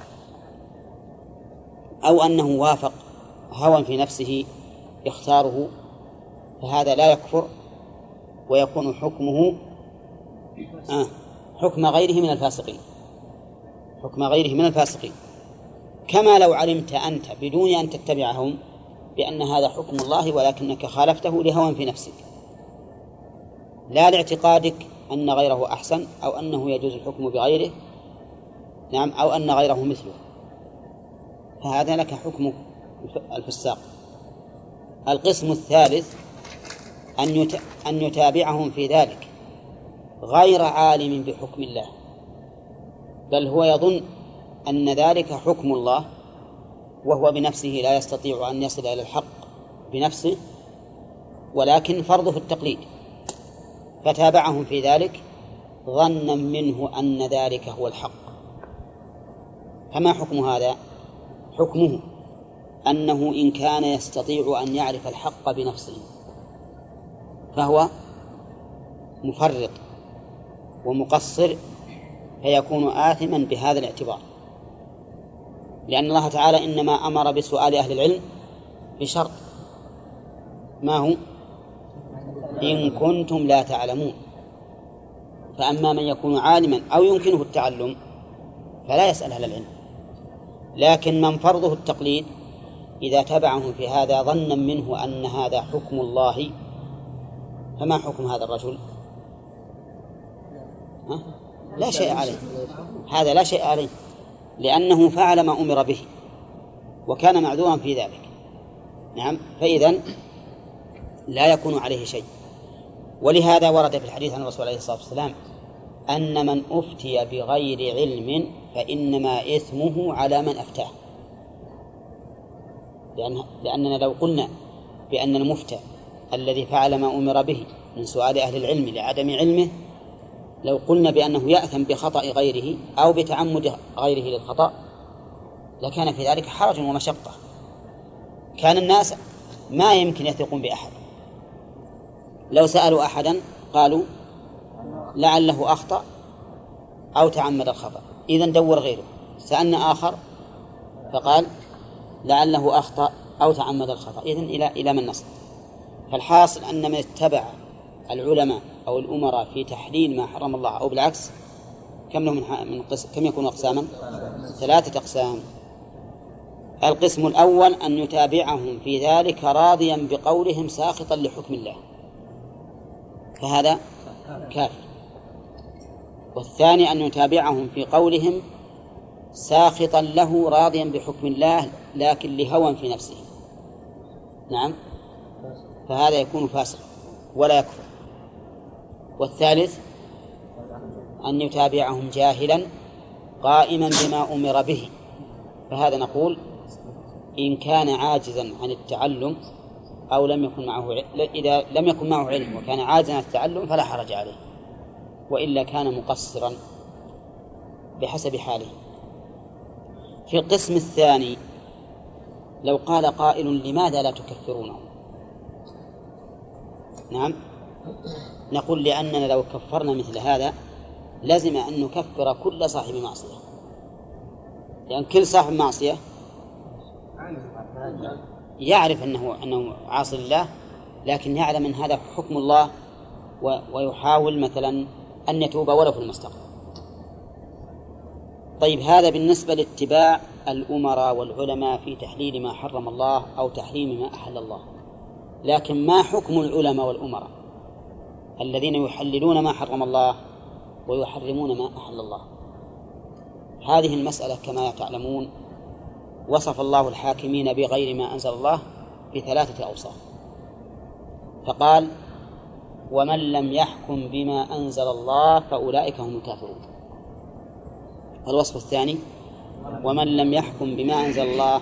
أو أنه وافق هوى في نفسه يختاره فهذا لا يكفر ويكون حكمه آه حكم غيره من الفاسقين. حكم غيره من الفاسقين. كما لو علمت أنت بدون أن تتبعهم بأن هذا حكم الله ولكنك خالفته لهوى في نفسك. لا لاعتقادك أن غيره أحسن أو أنه يجوز الحكم بغيره. نعم أو أن غيره مثله. فهذا لك حكم الفساق. القسم الثالث أن أن يتابعهم في ذلك غير عالم بحكم الله بل هو يظن أن ذلك حكم الله وهو بنفسه لا يستطيع أن يصل إلى الحق بنفسه ولكن فرضه التقليد. فتابعهم في ذلك ظنا منه أن ذلك هو الحق. فما حكم هذا؟ حكمه. أنه إن كان يستطيع أن يعرف الحق بنفسه فهو مفرط ومقصر فيكون آثما بهذا الاعتبار. لأن الله تعالى إنما أمر بسؤال أهل العلم بشرط. ما هو؟ إن كنتم لا تعلمون. فأما من يكون عالما أو يمكنه التعلم فلا يسأل أهل العلم. لكن من فرضه التقليد إذا تبعهم في هذا ظنا منه أن هذا حكم الله فما حكم هذا الرجل؟ ها؟ لا شيء عليه هذا لا شيء عليه لأنه فعل ما أمر به وكان معذورا في ذلك نعم فإذا لا يكون عليه شيء ولهذا ورد في الحديث عن الرسول عليه الصلاة والسلام أن من أفتي بغير علم فإنما إثمه على من أفتاه لأن لأننا لو قلنا بأن المفتى الذي فعل ما أمر به من سؤال أهل العلم لعدم علمه لو قلنا بأنه يأثم بخطأ غيره أو بتعمد غيره للخطأ لكان في ذلك حرج ومشقة. كان الناس ما يمكن يثقون بأحد. لو سألوا أحدا قالوا لعله أخطأ أو تعمد الخطأ. إذا دور غيره. سألنا آخر فقال لعله أخطأ أو تعمد الخطأ. إذن إلى إلى من نصل فالحاصل أن من اتبع العلماء أو الأمراء في تحليل ما حرم الله أو بالعكس كم له من, من قسم كم يكون أقساما؟ ثلاثة أقسام. القسم الأول أن يتابعهم في ذلك راضيا بقولهم ساخطا لحكم الله. فهذا كافر. والثاني أن يتابعهم في قولهم ساخطا له راضيا بحكم الله لكن لهوى في نفسه. نعم؟ فهذا يكون فاسقا ولا يكفر. والثالث أن يتابعهم جاهلا قائما بما أمر به. فهذا نقول إن كان عاجزا عن التعلم أو لم يكن معه إذا لم يكن معه علم وكان عاجزا عن التعلم فلا حرج عليه. وإلا كان مقصرا بحسب حاله. في القسم الثاني. لو قال قائل لماذا لا تكفرونه؟ نعم. نقول لأننا لو كفرنا مثل هذا لزم أن نكفر كل صاحب معصية. لأن كل صاحب معصية يعرف أنه أنه عاصي لله لكن يعلم أن هذا حكم الله ويحاول مثلا أن يتوب ولو في المستقبل. طيب هذا بالنسبة لاتباع الأمراء والعلماء في تحليل ما حرم الله أو تحريم ما أحل الله. لكن ما حكم العلماء والأمراء؟ الذين يحللون ما حرم الله ويحرمون ما أحل الله. هذه المسألة كما تعلمون وصف الله الحاكمين بغير ما أنزل الله بثلاثة أوصاف. فقال ومن لم يحكم بما أنزل الله فأولئك هم الكافرون. الوصف الثاني ومن لم يحكم بما أنزل الله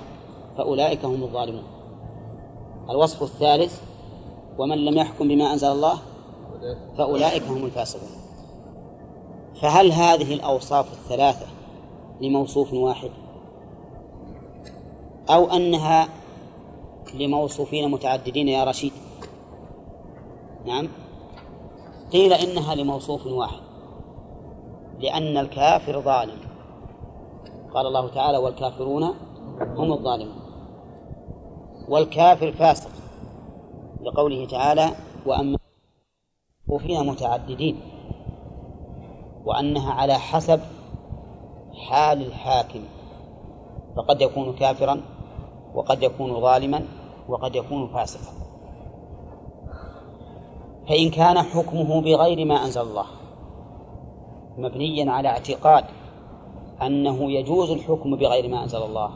فأولئك هم الظالمون. الوصف الثالث ومن لم يحكم بما أنزل الله فأولئك هم الفاسقون. فهل هذه الأوصاف الثلاثة لموصوف واحد؟ أو أنها لموصوفين متعددين يا رشيد؟ نعم. قيل إنها لموصوف واحد لأن الكافر ظالم. قال الله تعالى والكافرون هم الظالمون. والكافر فاسق لقوله تعالى وأما وفيها متعددين وأنها على حسب حال الحاكم. فقد يكون كافرا وقد يكون ظالما وقد يكون فاسقا. فإن كان حكمه بغير ما أنزل الله مبنيا على اعتقاد أنه يجوز الحكم بغير ما أنزل الله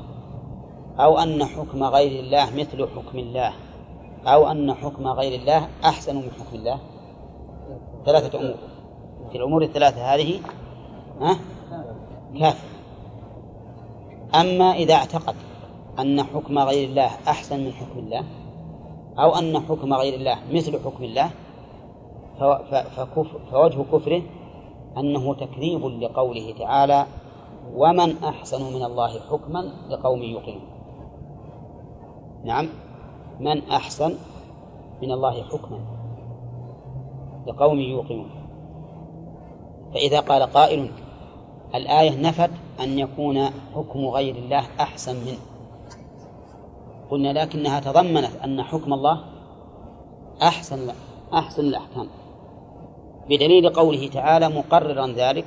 أو أن حكم غير الله مثل حكم الله أو أن حكم غير الله أحسن من حكم الله. ثلاثة أمور. في الأمور الثلاثة هذه ها؟ كافر أما إذا اعتقد أن حكم غير الله أحسن من حكم الله أو أن حكم غير الله مثل حكم الله فوجه كفره أنه تكذيب لقوله تعالى ومن أحسن من الله حكما لقوم يوقنون. نعم. من أحسن من الله حكما لقوم يوقنون. فإذا قال قائل الآية نفت أن يكون حكم غير الله أحسن منه قلنا لكنها تضمنت أن حكم الله أحسن أحسن الأحكام بدليل قوله تعالى مقررا ذلك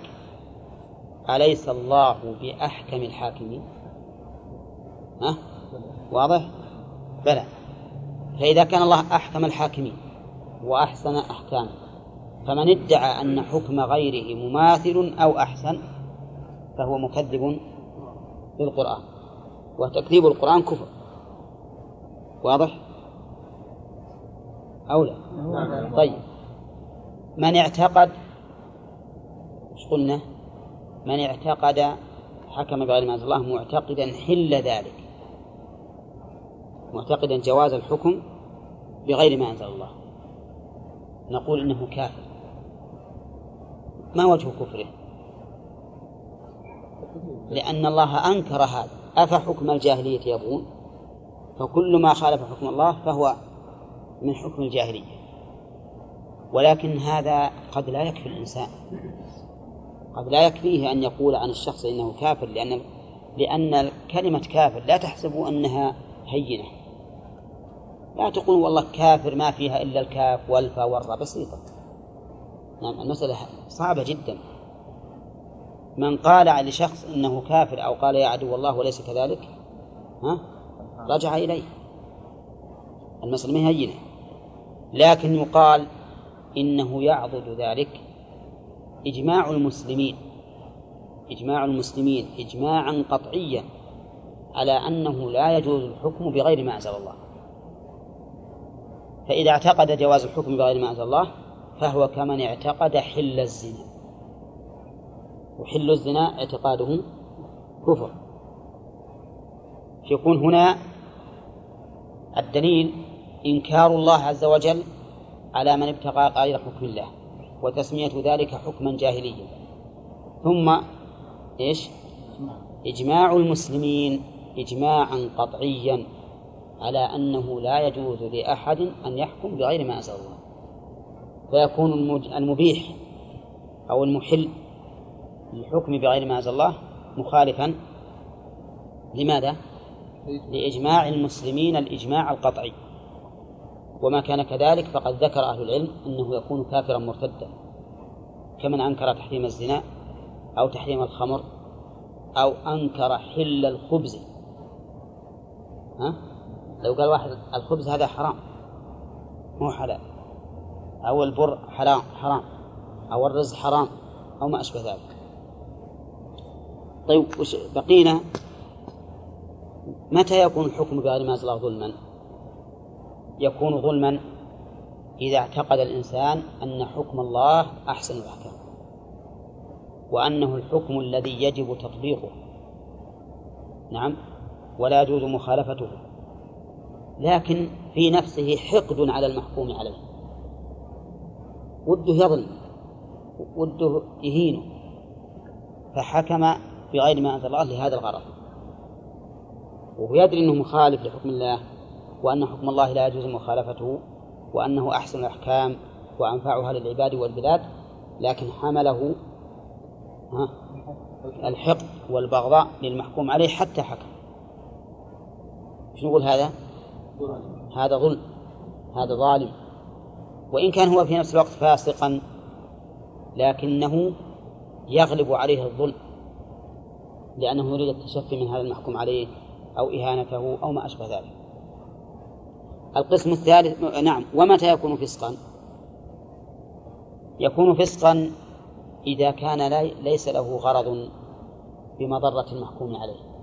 أليس الله بأحكم الحاكمين؟ ها؟ واضح؟ بلى. فإذا كان الله أحكم الحاكمين وأحسن أحكامه فمن ادعى أن حكم غيره مماثل أو أحسن فهو مكذب للقرآن وتكذيب القرآن كفر. واضح؟ أو لا؟ طيب. من اعتقد إيش قلنا؟ من اعتقد حكم بغير ما أنزل الله معتقدا حل ذلك. معتقدا جواز الحكم بغير ما أنزل الله. نقول إنه كافر. ما وجه كفره؟ لأن الله أنكر هذا. أفحكم الجاهلية يبغون؟ فكل ما خالف حكم الله فهو من حكم الجاهلية. ولكن هذا قد لا يكفي الإنسان. قد لا يكفيه أن يقول عن الشخص إنه كافر لأن لأن كلمة كافر لا تحسبوا أنها هينة. لا تقول والله كافر ما فيها إلا الكاف والفا والراء بسيطة. نعم المسألة صعبة جدا. من قال لشخص إنه كافر أو قال يا عدو الله وليس كذلك ها؟ رجع إليه. المسألة ما هينة. لكن يقال إنه يعضد ذلك. إجماع المسلمين إجماع المسلمين إجماعا قطعيا على أنه لا يجوز الحكم بغير ما أنزل الله. فإذا اعتقد جواز الحكم بغير ما أنزل الله فهو كمن اعتقد حل الزنا. وحل الزنا اعتقاده كفر. يكون هنا الدليل إنكار الله عز وجل على من ابتغى غير حكم الله. وتسمية ذلك حكما جاهليا ثم إيش؟ إجماع المسلمين إجماعا قطعيا على أنه لا يجوز لأحد أن يحكم بغير ما أنزل الله فيكون المبيح أو المحل للحكم بغير ما أنزل الله مخالفا لماذا؟ لإجماع المسلمين الإجماع القطعي وما كان كذلك فقد ذكر أهل العلم أنه يكون كافرا مرتدا كمن أنكر تحريم الزنا أو تحريم الخمر أو أنكر حل الخبز ها؟ لو قال واحد الخبز هذا حرام مو حلال أو البر حرام حرام أو الرز حرام أو ما أشبه ذلك طيب بقينا متى يكون الحكم بغير ما أنزل ظلما؟ يكون ظلما إذا اعتقد الإنسان أن حكم الله أحسن الأحكام وأنه الحكم الذي يجب تطبيقه. نعم ولا يجوز مخالفته. لكن في نفسه حقد على المحكوم عليه. وده يظلم وده يهينه. فحكم بغير ما أنزل الله لهذا الغرض. وهو يدري أنه مخالف لحكم الله. وأن حكم الله لا يجوز مخالفته وأنه أحسن الأحكام وأنفعها للعباد والبلاد لكن حمله الحقد والبغضاء للمحكوم عليه حتى حكم. إيش نقول هذا؟ هذا ظلم هذا ظالم. وإن كان هو في نفس الوقت فاسقا لكنه يغلب عليه الظلم لأنه يريد التشفي من هذا المحكوم عليه أو إهانته أو ما أشبه ذلك. القسم الثالث نعم. ومتى يكون فسقا؟ يكون فسقا إذا كان ليس له غرض بمضرة المحكوم عليه.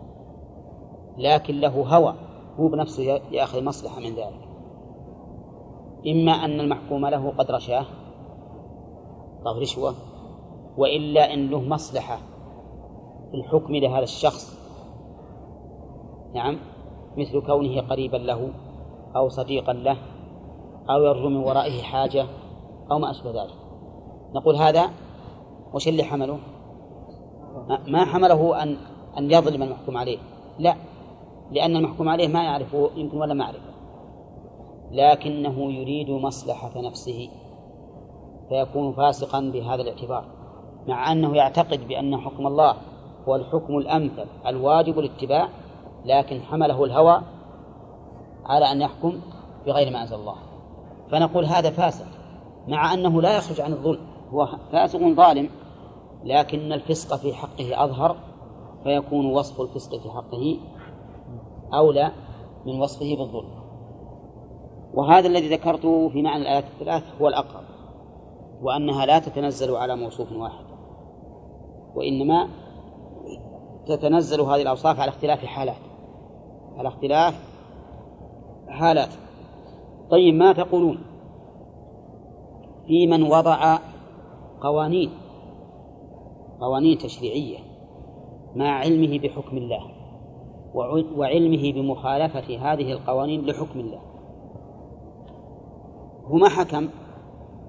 لكن له هوى هو بنفسه يأخذ مصلحة من ذلك. إما أن المحكوم له قد رشاه أو رشوة وإلا أن له مصلحة في الحكم لهذا الشخص. نعم مثل كونه قريبا له. أو صديقا له أو يرجو من ورائه حاجة أو ما أشبه ذلك. نقول هذا وش اللي حمله؟ ما حمله أن أن يظلم المحكوم عليه. لا لأن المحكوم عليه ما يعرفه يمكن ولا ما يعرفه. لكنه يريد مصلحة نفسه فيكون فاسقا بهذا الاعتبار مع أنه يعتقد بأن حكم الله هو الحكم الأمثل الواجب الاتباع لكن حمله الهوى على أن يحكم بغير ما أنزل الله. فنقول هذا فاسق مع أنه لا يخرج عن الظلم. هو فاسق ظالم لكن الفسق في حقه أظهر فيكون وصف الفسق في حقه أولى من وصفه بالظلم. وهذا الذي ذكرته في معنى الآيات الثلاث هو الأقرب وأنها لا تتنزل على موصوف واحد وإنما تتنزل هذه الأوصاف على اختلاف حالات على اختلاف حالات. طيب ما تقولون؟ في من وضع قوانين قوانين تشريعية مع علمه بحكم الله وعلمه بمخالفة هذه القوانين لحكم الله. هو ما حكم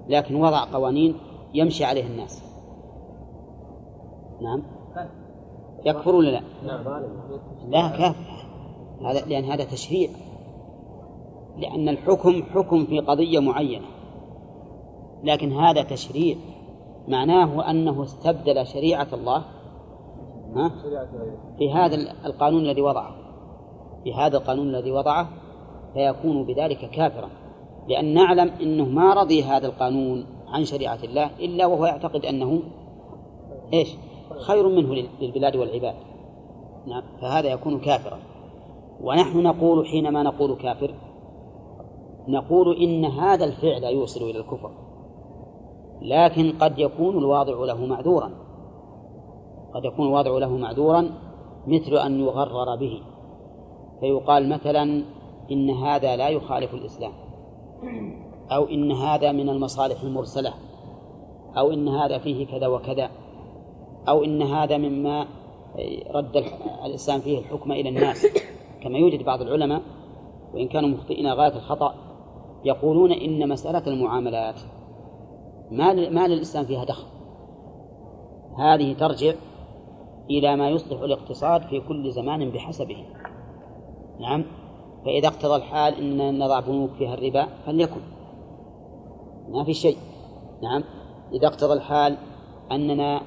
لكن وضع قوانين يمشي عليها الناس. نعم. يكفر ولا لا؟ لا كافر. هذا لأن هذا تشريع. لأن الحكم حكم في قضية معينة. لكن هذا تشريع. معناه أنه استبدل شريعة الله ها؟ في هذا القانون الذي وضعه. في هذا القانون الذي وضعه فيكون بذلك كافرا. لأن نعلم أنه ما رضي هذا القانون عن شريعة الله إلا وهو يعتقد أنه إيش؟ خير منه للبلاد والعباد. نعم فهذا يكون كافرا. ونحن نقول حينما نقول كافر نقول إن هذا الفعل يوصل إلى الكفر لكن قد يكون الواضع له معذورا. قد يكون الواضع له معذورا مثل أن يغرر به. فيقال مثلا إن هذا لا يخالف الإسلام أو إن هذا من المصالح المرسلة أو إن هذا فيه كذا وكذا أو إن هذا مما رد الإسلام فيه الحكم إلى الناس. كما يوجد بعض العلماء وإن كانوا مخطئين غاية الخطأ يقولون إن مسألة المعاملات ما ما للإسلام فيها دخل. هذه ترجع إلى ما يصلح الاقتصاد في كل زمان بحسبه. نعم. فإذا اقتضى الحال أن نضع بنوك فيها الربا فليكن. ما في شيء. نعم. إذا اقتضى الحال أننا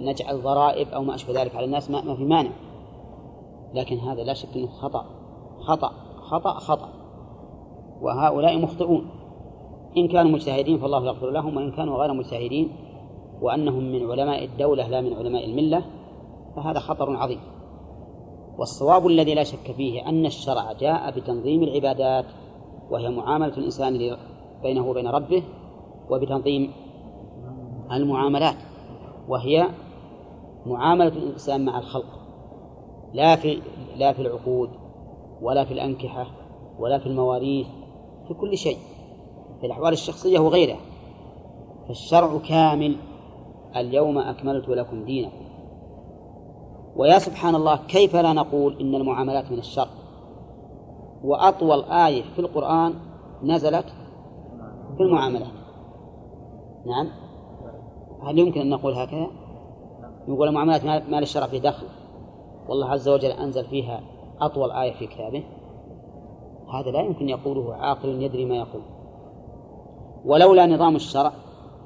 نجعل ضرائب أو ما أشبه ذلك على الناس ما, ما في مانع. لكن هذا لا شك أنه خطأ. خطأ. خطأ خطأ. وهؤلاء مخطئون. إن كانوا مجتهدين فالله يغفر لهم وإن كانوا غير مجتهدين وأنهم من علماء الدولة لا من علماء الملة فهذا خطر عظيم. والصواب الذي لا شك فيه أن الشرع جاء بتنظيم العبادات وهي معاملة الإنسان بينه وبين ربه وبتنظيم المعاملات وهي معاملة الإنسان مع الخلق. لا في لا في العقود ولا في الأنكحة ولا في المواريث في كل شيء في الأحوال الشخصية وغيرها. فالشرع كامل اليوم أكملت لكم دينكم. ويا سبحان الله كيف لا نقول إن المعاملات من الشر؟ وأطول آية في القرآن نزلت في المعاملات نعم؟ هل يمكن أن نقول هكذا؟ نقول المعاملات ما للشرع في دخل والله عز وجل أنزل فيها أطول آية في كتابه. هذا لا يمكن يقوله عاقل يدري ما يقول. ولولا نظام الشرع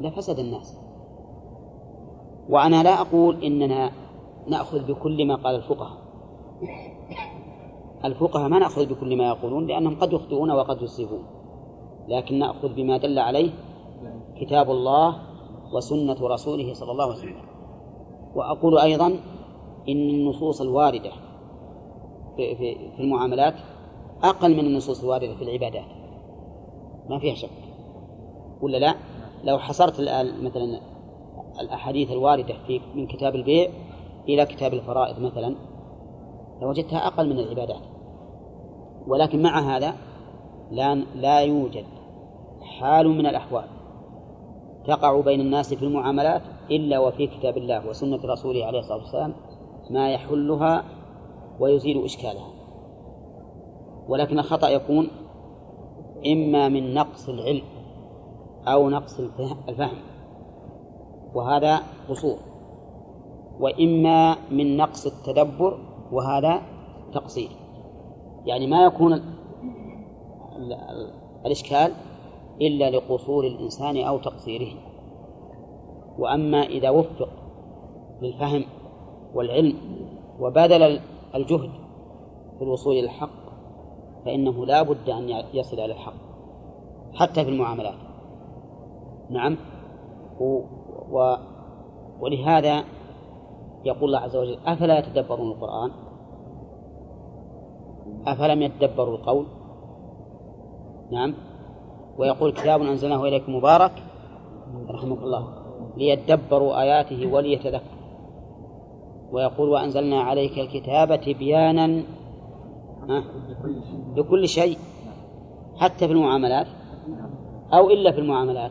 لفسد الناس. وأنا لا أقول إننا نأخذ بكل ما قال الفقهاء. الفقهاء ما نأخذ بكل ما يقولون لأنهم قد يخطئون وقد يصيبون. لكن نأخذ بما دل عليه كتاب الله وسنة رسوله صلى الله عليه وسلم. وأقول أيضا إن النصوص الواردة في, في, في المعاملات أقل من النصوص الواردة في العبادات. ما فيها شك. ولا لا؟ لو حصرت الآن مثلا الأحاديث الواردة في من كتاب البيع إلى كتاب الفرائض مثلا لوجدتها أقل من العبادات. ولكن مع هذا لا لا يوجد حال من الأحوال تقع بين الناس في المعاملات إلا وفي كتاب الله وسنة رسوله عليه الصلاة والسلام ما يحلها ويزيل إشكالها. ولكن الخطأ يكون إما من نقص العلم أو نقص الفهم وهذا قصور وإما من نقص التدبر وهذا تقصير. يعني ما يكون الإشكال إلا لقصور الإنسان أو تقصيره. وأما إذا وفق للفهم والعلم وبذل الجهد في الوصول إلى الحق فإنه لا بد أن يصل إلى الحق حتى في المعاملات. نعم. و, و ولهذا يقول الله عز وجل أفلا يتدبرون القرآن؟ أفلم يتدبروا القول؟ نعم. ويقول كتاب أنزلناه إليكم مبارك رحمك الله ليتدبروا آياته وليتذكروا ويقول وأنزلنا عليك الكتاب تبيانا لكل شيء حتى في المعاملات؟ أو إلا في المعاملات؟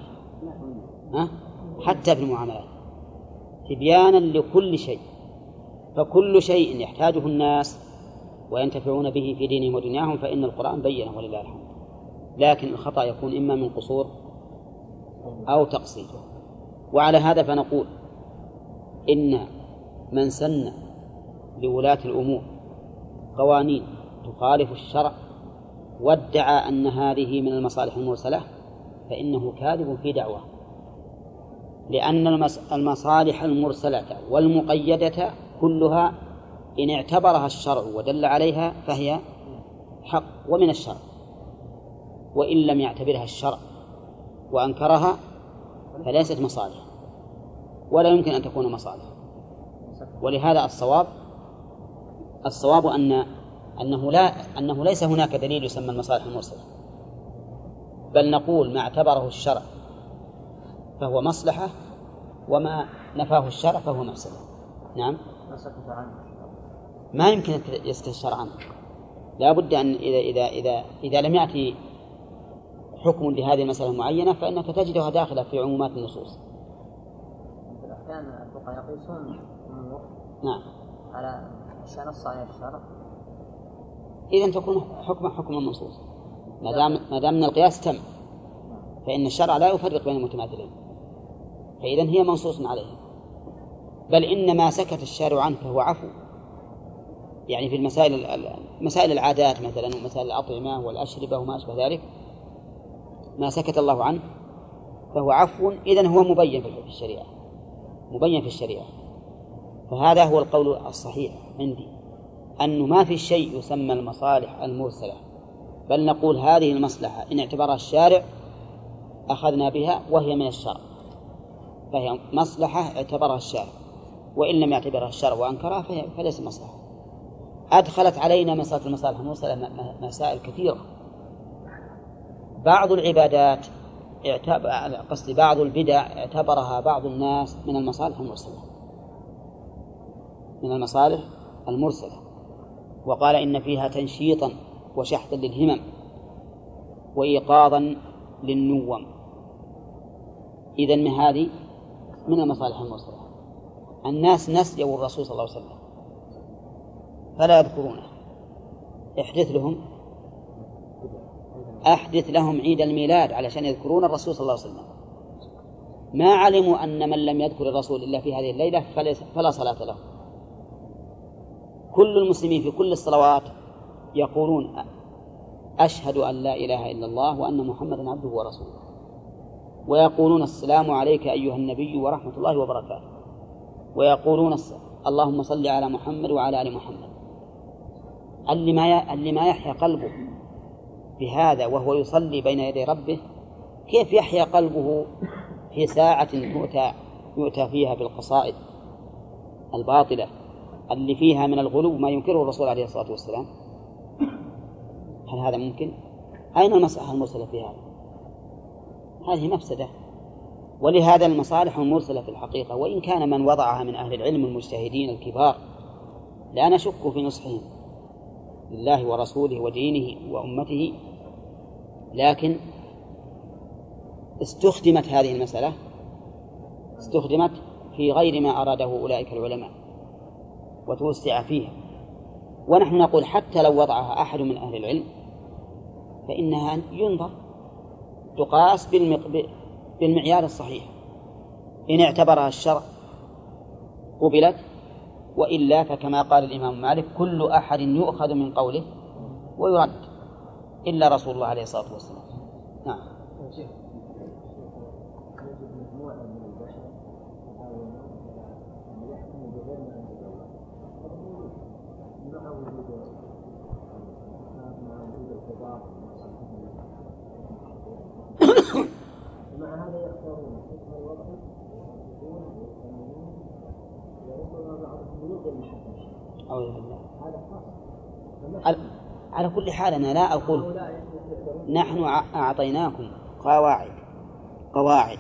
حتى في المعاملات. تبيانا لكل شيء. فكل شيء يحتاجه الناس وينتفعون به في دينهم ودنياهم فإن القرآن بينه ولله الحمد. لكن الخطأ يكون إما من قصور أو تقصير. وعلى هذا فنقول إن من سن لولاة الأمور قوانين تخالف الشرع وادعى أن هذه من المصالح المرسلة فإنه كاذب في دعواه لأن المصالح المرسلة والمقيدة كلها إن اعتبرها الشرع ودل عليها فهي حق ومن الشرع. وإن لم يعتبرها الشرع وأنكرها فليست مصالح ولا يمكن أن تكون مصالح. ولهذا الصواب الصواب أن أنه لا أنه ليس هناك دليل يسمى المصالح المرسلة. بل نقول ما اعتبره الشرع فهو مصلحة وما نفاه الشرع فهو مفسدة. نعم؟ ما يمكن يسكت الشرع عنه. لا بد أن إذا إذا إذا إذا لم يأتي حكم لهذه المسألة المعينة فإنك تجدها داخلة في عمومات النصوص. الأحيان الفقهاء يقيسون نعم. على أشياء نص عليها الشرع. إذا تكون حكم حكم النصوص ما دام ما دام من القياس تم فإن الشرع لا يفرق بين المتماثلين. فإذا هي منصوص عليه. بل إن ما سكت الشارع عنه فهو عفو. يعني في المسائل مسائل العادات مثلا ومسائل الأطعمة والأشربة وما أشبه ذلك ما سكت الله عنه فهو عفو. إذا هو مبين في الشريعة. مبين في الشريعة. فهذا هو القول الصحيح عندي. أنه ما في شيء يسمى المصالح المرسلة بل نقول هذه المصلحة إن اعتبرها الشارع أخذنا بها وهي من الشرع فهي مصلحة اعتبرها الشارع وإن لم يعتبرها الشرع وأنكرها فهي فليس مصلحة. أدخلت علينا مسألة المصالح المرسلة مسائل كثيرة. بعض العبادات اعتبر قصدي بعض البدع اعتبرها بعض الناس من المصالح المرسلة. من المصالح المرسلة. وقال إن فيها تنشيطا وشحذا للهمم وإيقاظا للنوم. إذا من هذه من المصالح المرسلة. الناس نسيوا الرسول صلى الله عليه وسلم. فلا يذكرونه. احدث لهم. أحدث لهم عيد الميلاد علشان يذكرون الرسول صلى الله عليه وسلم. ما علموا أن من لم يذكر الرسول إلا في هذه الليلة فلا صلاة له. كل المسلمين في كل الصلوات يقولون أشهد أن لا إله إلا الله وأن محمدا عبده ورسوله. ويقولون السلام عليك أيها النبي ورحمة الله وبركاته. ويقولون اللهم صل على محمد وعلى آل محمد. اللي ما اللي ما يحيا قلبه بهذا وهو يصلي بين يدي ربه كيف يحيا قلبه في ساعة يؤتى يؤتى فيها بالقصائد الباطلة؟ اللي فيها من الغلو ما ينكره الرسول عليه الصلاة والسلام هل هذا ممكن؟ أين المصلحة المرسلة في هذا؟ هذه مفسدة ولهذا المصالح المرسلة في الحقيقة وإن كان من وضعها من أهل العلم المجتهدين الكبار لا نشك في نصحهم لله ورسوله ودينه وأمته لكن استخدمت هذه المسألة استخدمت في غير ما أراده أولئك العلماء وتوسع فيها ونحن نقول حتى لو وضعها أحد من أهل العلم فإنها ينظر تقاس بالمعيار الصحيح. إن اعتبرها الشرع قبلت وإلا فكما قال الإمام مالك كل أحد يؤخذ من قوله ويرد إلا رسول الله عليه الصلاة والسلام. نعم مع هذا يختارون حكم بالله. على كل حال أنا لا أقول نحن أعطيناكم قواعد قواعد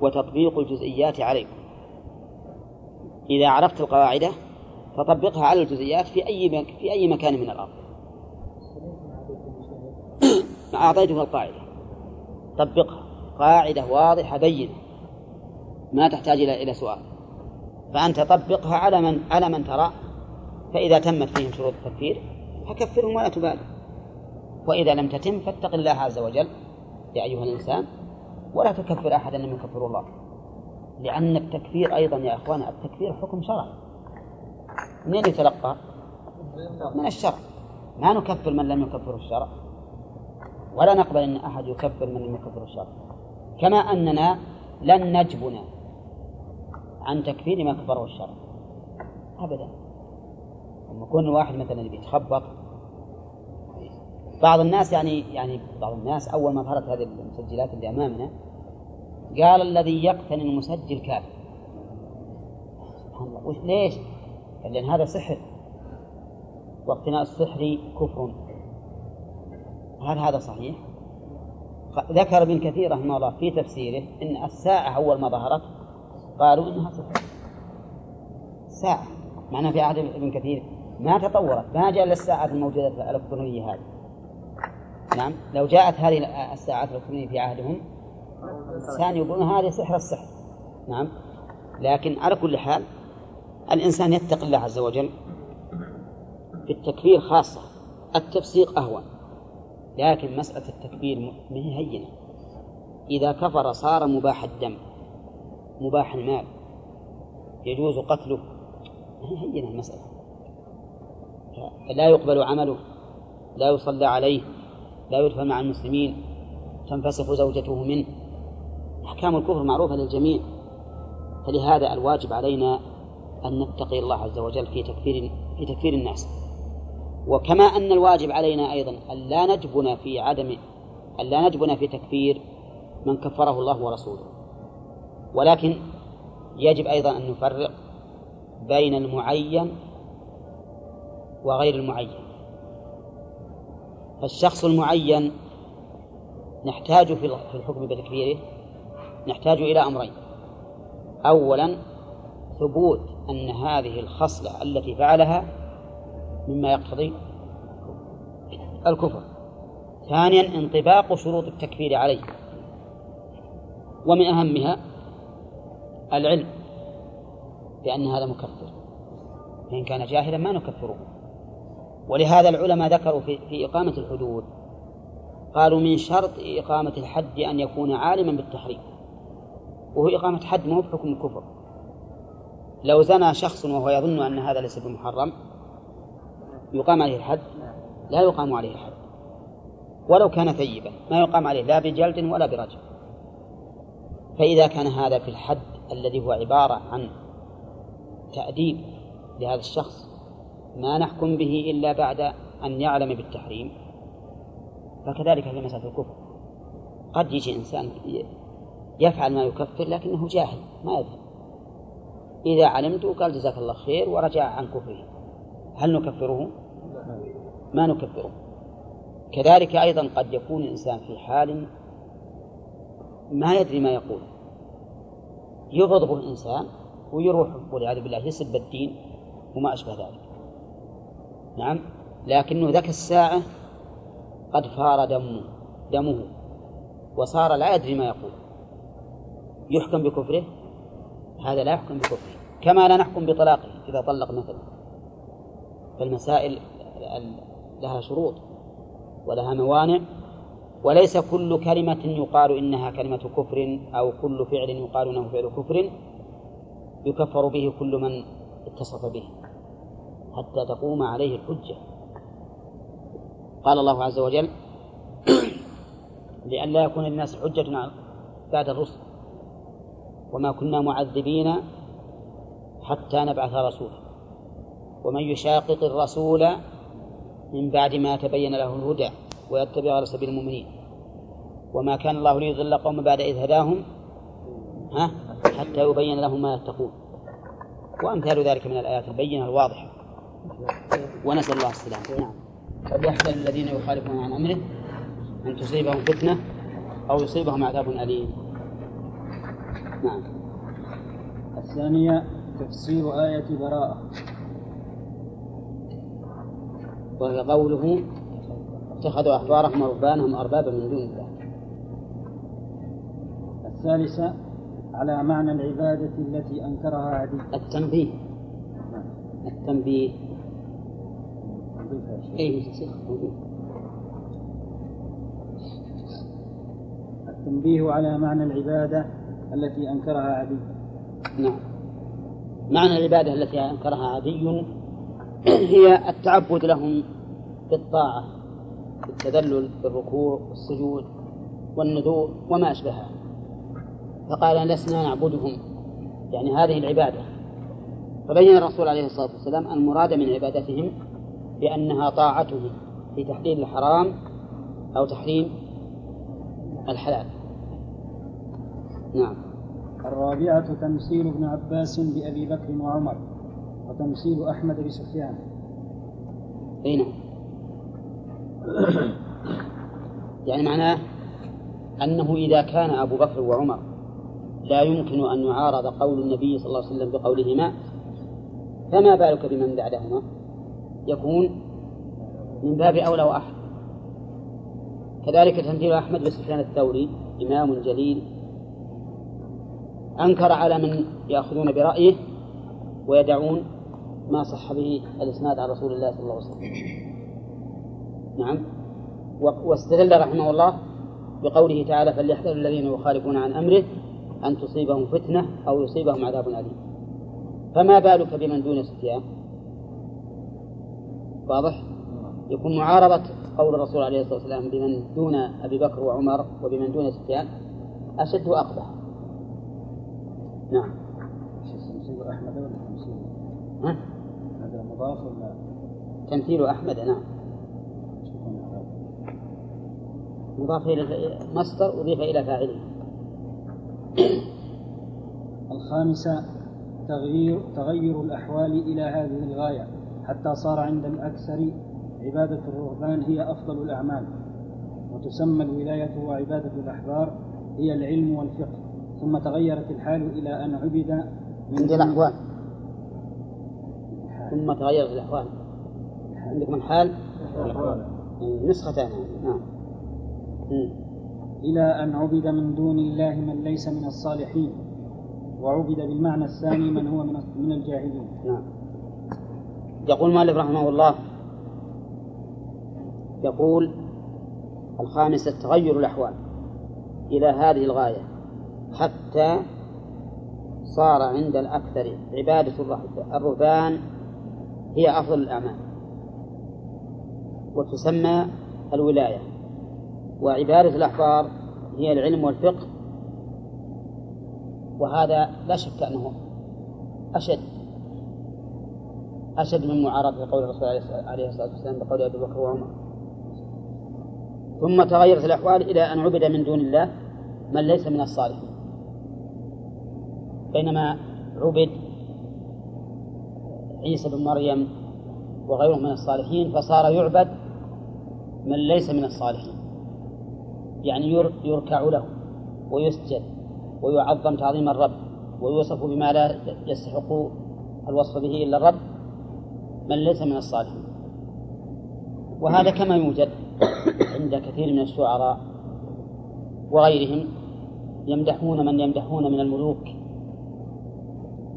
وتطبيق الجزئيات عليكم. إذا عرفت القواعد فطبقها على الجزئيات في أي في أي مكان من الأرض. (coughs) أعطيتك القاعدة. طبقها. قاعدة واضحة بينة ما تحتاج إلى إلى سؤال. فأنت طبقها على من على من ترى. فإذا تمت فيهم شروط التكفير فكفرهم ولا تبالي. وإذا لم تتم فاتق الله عز وجل. يا أيها الإنسان ولا تكفر أحدا لم يكفر الله. لأن التكفير أيضا يا أخوان التكفير حكم شرع. من يتلقى؟ من الشرع. ما نكفر من لم يكفر الشرع. ولا نقبل أن أحد يكفر من لم يكفر الشرع. كما أننا لن نجبن عن تكفير ما كفره الشرع. أبدا. لما يكون الواحد مثلا يتخبط بعض الناس يعني يعني بعض الناس أول ما ظهرت هذه المسجلات اللي أمامنا قال الذي يقتني المسجل كافر. سبحان الله. وش ليش؟ لأن هذا سحر. واقتناء السحر كفر. هل هذا صحيح؟ ذكر ابن كثير رحمه الله في تفسيره إن الساعة أول ما ظهرت قالوا إنها سحر ساعة. معناها في عهد ابن كثير ما تطورت ما جاء الساعات الموجودة الإلكترونية هذه. نعم لو جاءت هذه الساعات الإلكترونية في عهدهم الإنسان يقولون هذه سحر السحر. نعم لكن على كل حال الإنسان يتقي الله عز وجل في التكفير خاصة التفسيق أهون. لكن مسألة التكفير ما هي هينة. إذا كفر صار مباح الدم مباح المال يجوز قتله. ما هي هينة المسألة. لا يقبل عمله لا يصلى عليه لا يدفن مع المسلمين تنفسخ زوجته منه. أحكام الكفر معروفة للجميع. فلهذا الواجب علينا أن نتقي الله عز وجل في تكفير في تكفير الناس. وكما أن الواجب علينا أيضا أن لا نجبن في عدم أن لا نجبن في تكفير من كفره الله ورسوله. ولكن يجب أيضا أن نفرق بين المعين وغير المعين. فالشخص المعين نحتاج في الحكم بتكفيره نحتاج إلى أمرين. أولا ثبوت أن هذه الخصلة التي فعلها مما يقتضي الكفر. ثانيا انطباق شروط التكفير عليه. ومن أهمها العلم بأن هذا مكفر. فإن كان جاهلا ما نكفره. ولهذا العلماء ذكروا في, في إقامة الحدود قالوا من شرط إقامة الحد أن يكون عالما بالتحريم وهو إقامة حد ما هو بحكم الكفر. لو زنى شخص وهو يظن أن هذا ليس بمحرم يقام عليه الحد؟ لا يقام عليه الحد. ولو كان ثيبا ما يقام عليه لا بجلد ولا برجم فإذا كان هذا في الحد الذي هو عبارة عن تأديب لهذا الشخص ما نحكم به إلا بعد أن يعلم بالتحريم. فكذلك في مسألة الكفر. قد يجي إنسان يفعل ما يكفر لكنه جاهل ما يدري. إذا علمت قال جزاك الله خير ورجع عن كفره. هل نكفره؟ ما نكفره كذلك أيضا قد يكون الإنسان في حال ما يدري ما يقول. يغضب الإنسان ويروح والعياذ بالله يسب الدين وما أشبه ذلك. نعم؟ لكنه ذاك الساعة قد فار دمه دمه وصار لا يدري ما يقول. يحكم بكفره؟ هذا لا يحكم بكفره. كما لا نحكم بطلاقه إذا طلق مثلا. فالمسائل لها شروط ولها موانع وليس كل كلمة يقال إنها كلمة كفر أو كل فعل يقال إنه فعل كفر يكفر به كل من اتصف به حتى تقوم عليه الحجة. قال الله عز وجل (clears throat) لئلا يكون للناس حجة بعد الرسل. وما كنا معذبين حتى نبعث رسولا. ومن يشاقق الرسول من بعد ما تبين له الهدى ويتبع غير سبيل المؤمنين. وما كان الله ليضل قوم بعد إذ هداهم ها حتى يبين لهم ما يتقون. وأمثال ذلك من الآيات البينة الواضحة. ونسأل الله السلامة. نعم. فليحذر الذين يخالفون عن أمره أن تصيبهم فتنة أو يصيبهم عذاب أليم. نعم. الثانية تفسير آية براءة. وهي قوله اتخذوا أحبارهم ورهبانهم أربابا من دون الله. الثالثة على معنى العبادة التي أنكرها عدي. التنبيه. التنبيه. أي التنبيه على معنى العبادة التي أنكرها عدي. نعم. معنى العبادة التي أنكرها عدي (clears throat) هي التعبد لهم بالطاعة بالتذلل بالركوع والسجود والنذور وما أشبهها. فقال لسنا نعبدهم. يعني هذه العبادة. فبين الرسول عليه الصلاة والسلام المراد من عبادتهم بأنها طاعته في تحليل الحرام أو تحريم الحلال. نعم. الرابعة تمثيل ابن عباس بأبي بكر وعمر. وتمثيل أحمد بسفيان أي نعم يعني معناه أنه إذا كان أبو بكر وعمر لا يمكن أن يعارض قول النبي صلى الله عليه وسلم بقولهما فما بالك بمن بعدهما؟ يكون من باب أولى وأحد. كذلك تمثيل أحمد بسفيان الثوري إمام جليل أنكر على من يأخذون برأيه ويدعون ما صح به الإسناد عن رسول الله صلى الله عليه وسلم. نعم. واستدل رحمه الله بقوله تعالى فليحذر الذين يخالفون عن أمره أن تصيبهم فتنة أو يصيبهم عذاب أليم. فما بالك بمن دون سفيان واضح؟ يكون معارضة قول الرسول عليه الصلاة والسلام بمن دون أبي بكر وعمر وبمن دون سفيان أشد وأقبح. نعم. ها؟ مضاف ولا تمثيل أحمد نعم. مضاف إلى مصدر أضيف إلى فاعله. الخامسة تغيير تغير الأحوال إلى هذه الغاية حتى صار عند الأكثر عبادة الرهبان هي أفضل الأعمال. وتسمى الولاية وعبادة الأحبار هي العلم والفقه. ثم تغيرت الحال إلى أن عبد من عند الأحوال. ثم تغيرت الأحوال. عندكم الحال؟ نسختان. نعم. إلى أن عبد من دون الله من ليس من الصالحين وعبد بالمعنى الثاني من هو من من الجاهلين. نعم. يقول مالك رحمه الله يقول الخامسة تغير الأحوال إلى هذه الغاية حتى صار عند الأكثر عبادة الرهب- الرهبان هي أفضل الأعمال. وتسمى الولاية. وعبادة الأحبار هي العلم والفقه. وهذا لا شك أنه أشد أشد من معارضة قول الرسول عليه الصلاة والسلام بقول أبي بكر وعمر. ثم تغيرت الأحوال إلى أن عبد من دون الله من ليس من الصالحين. بينما عبد عيسى بن مريم وغيره من الصالحين فصار يعبد من ليس من الصالحين. يعني ير- يركع له ويسجد ويعظم تعظيم الرب ويوصف بما لا يستحق الوصف به إلا الرب من ليس من الصالحين. وهذا كما يوجد عند كثير من الشعراء وغيرهم يمدحون من يمدحون من الملوك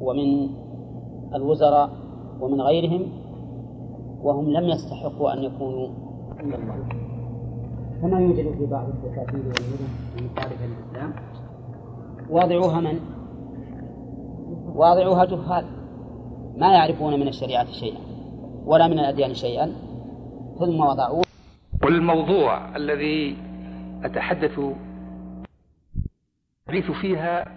ومن الوزراء ومن غيرهم وهم لم يستحقوا أن يكونوا عند الله. كما يوجد في بعض الدساتير والمدن المخالفة للإسلام واضعوها من؟ واضعوها جهال. ما يعرفون من الشريعة شيئا ولا من الأديان شيئا. ثم وضعوه. والموضوع الذي أتحدث الحديث فيها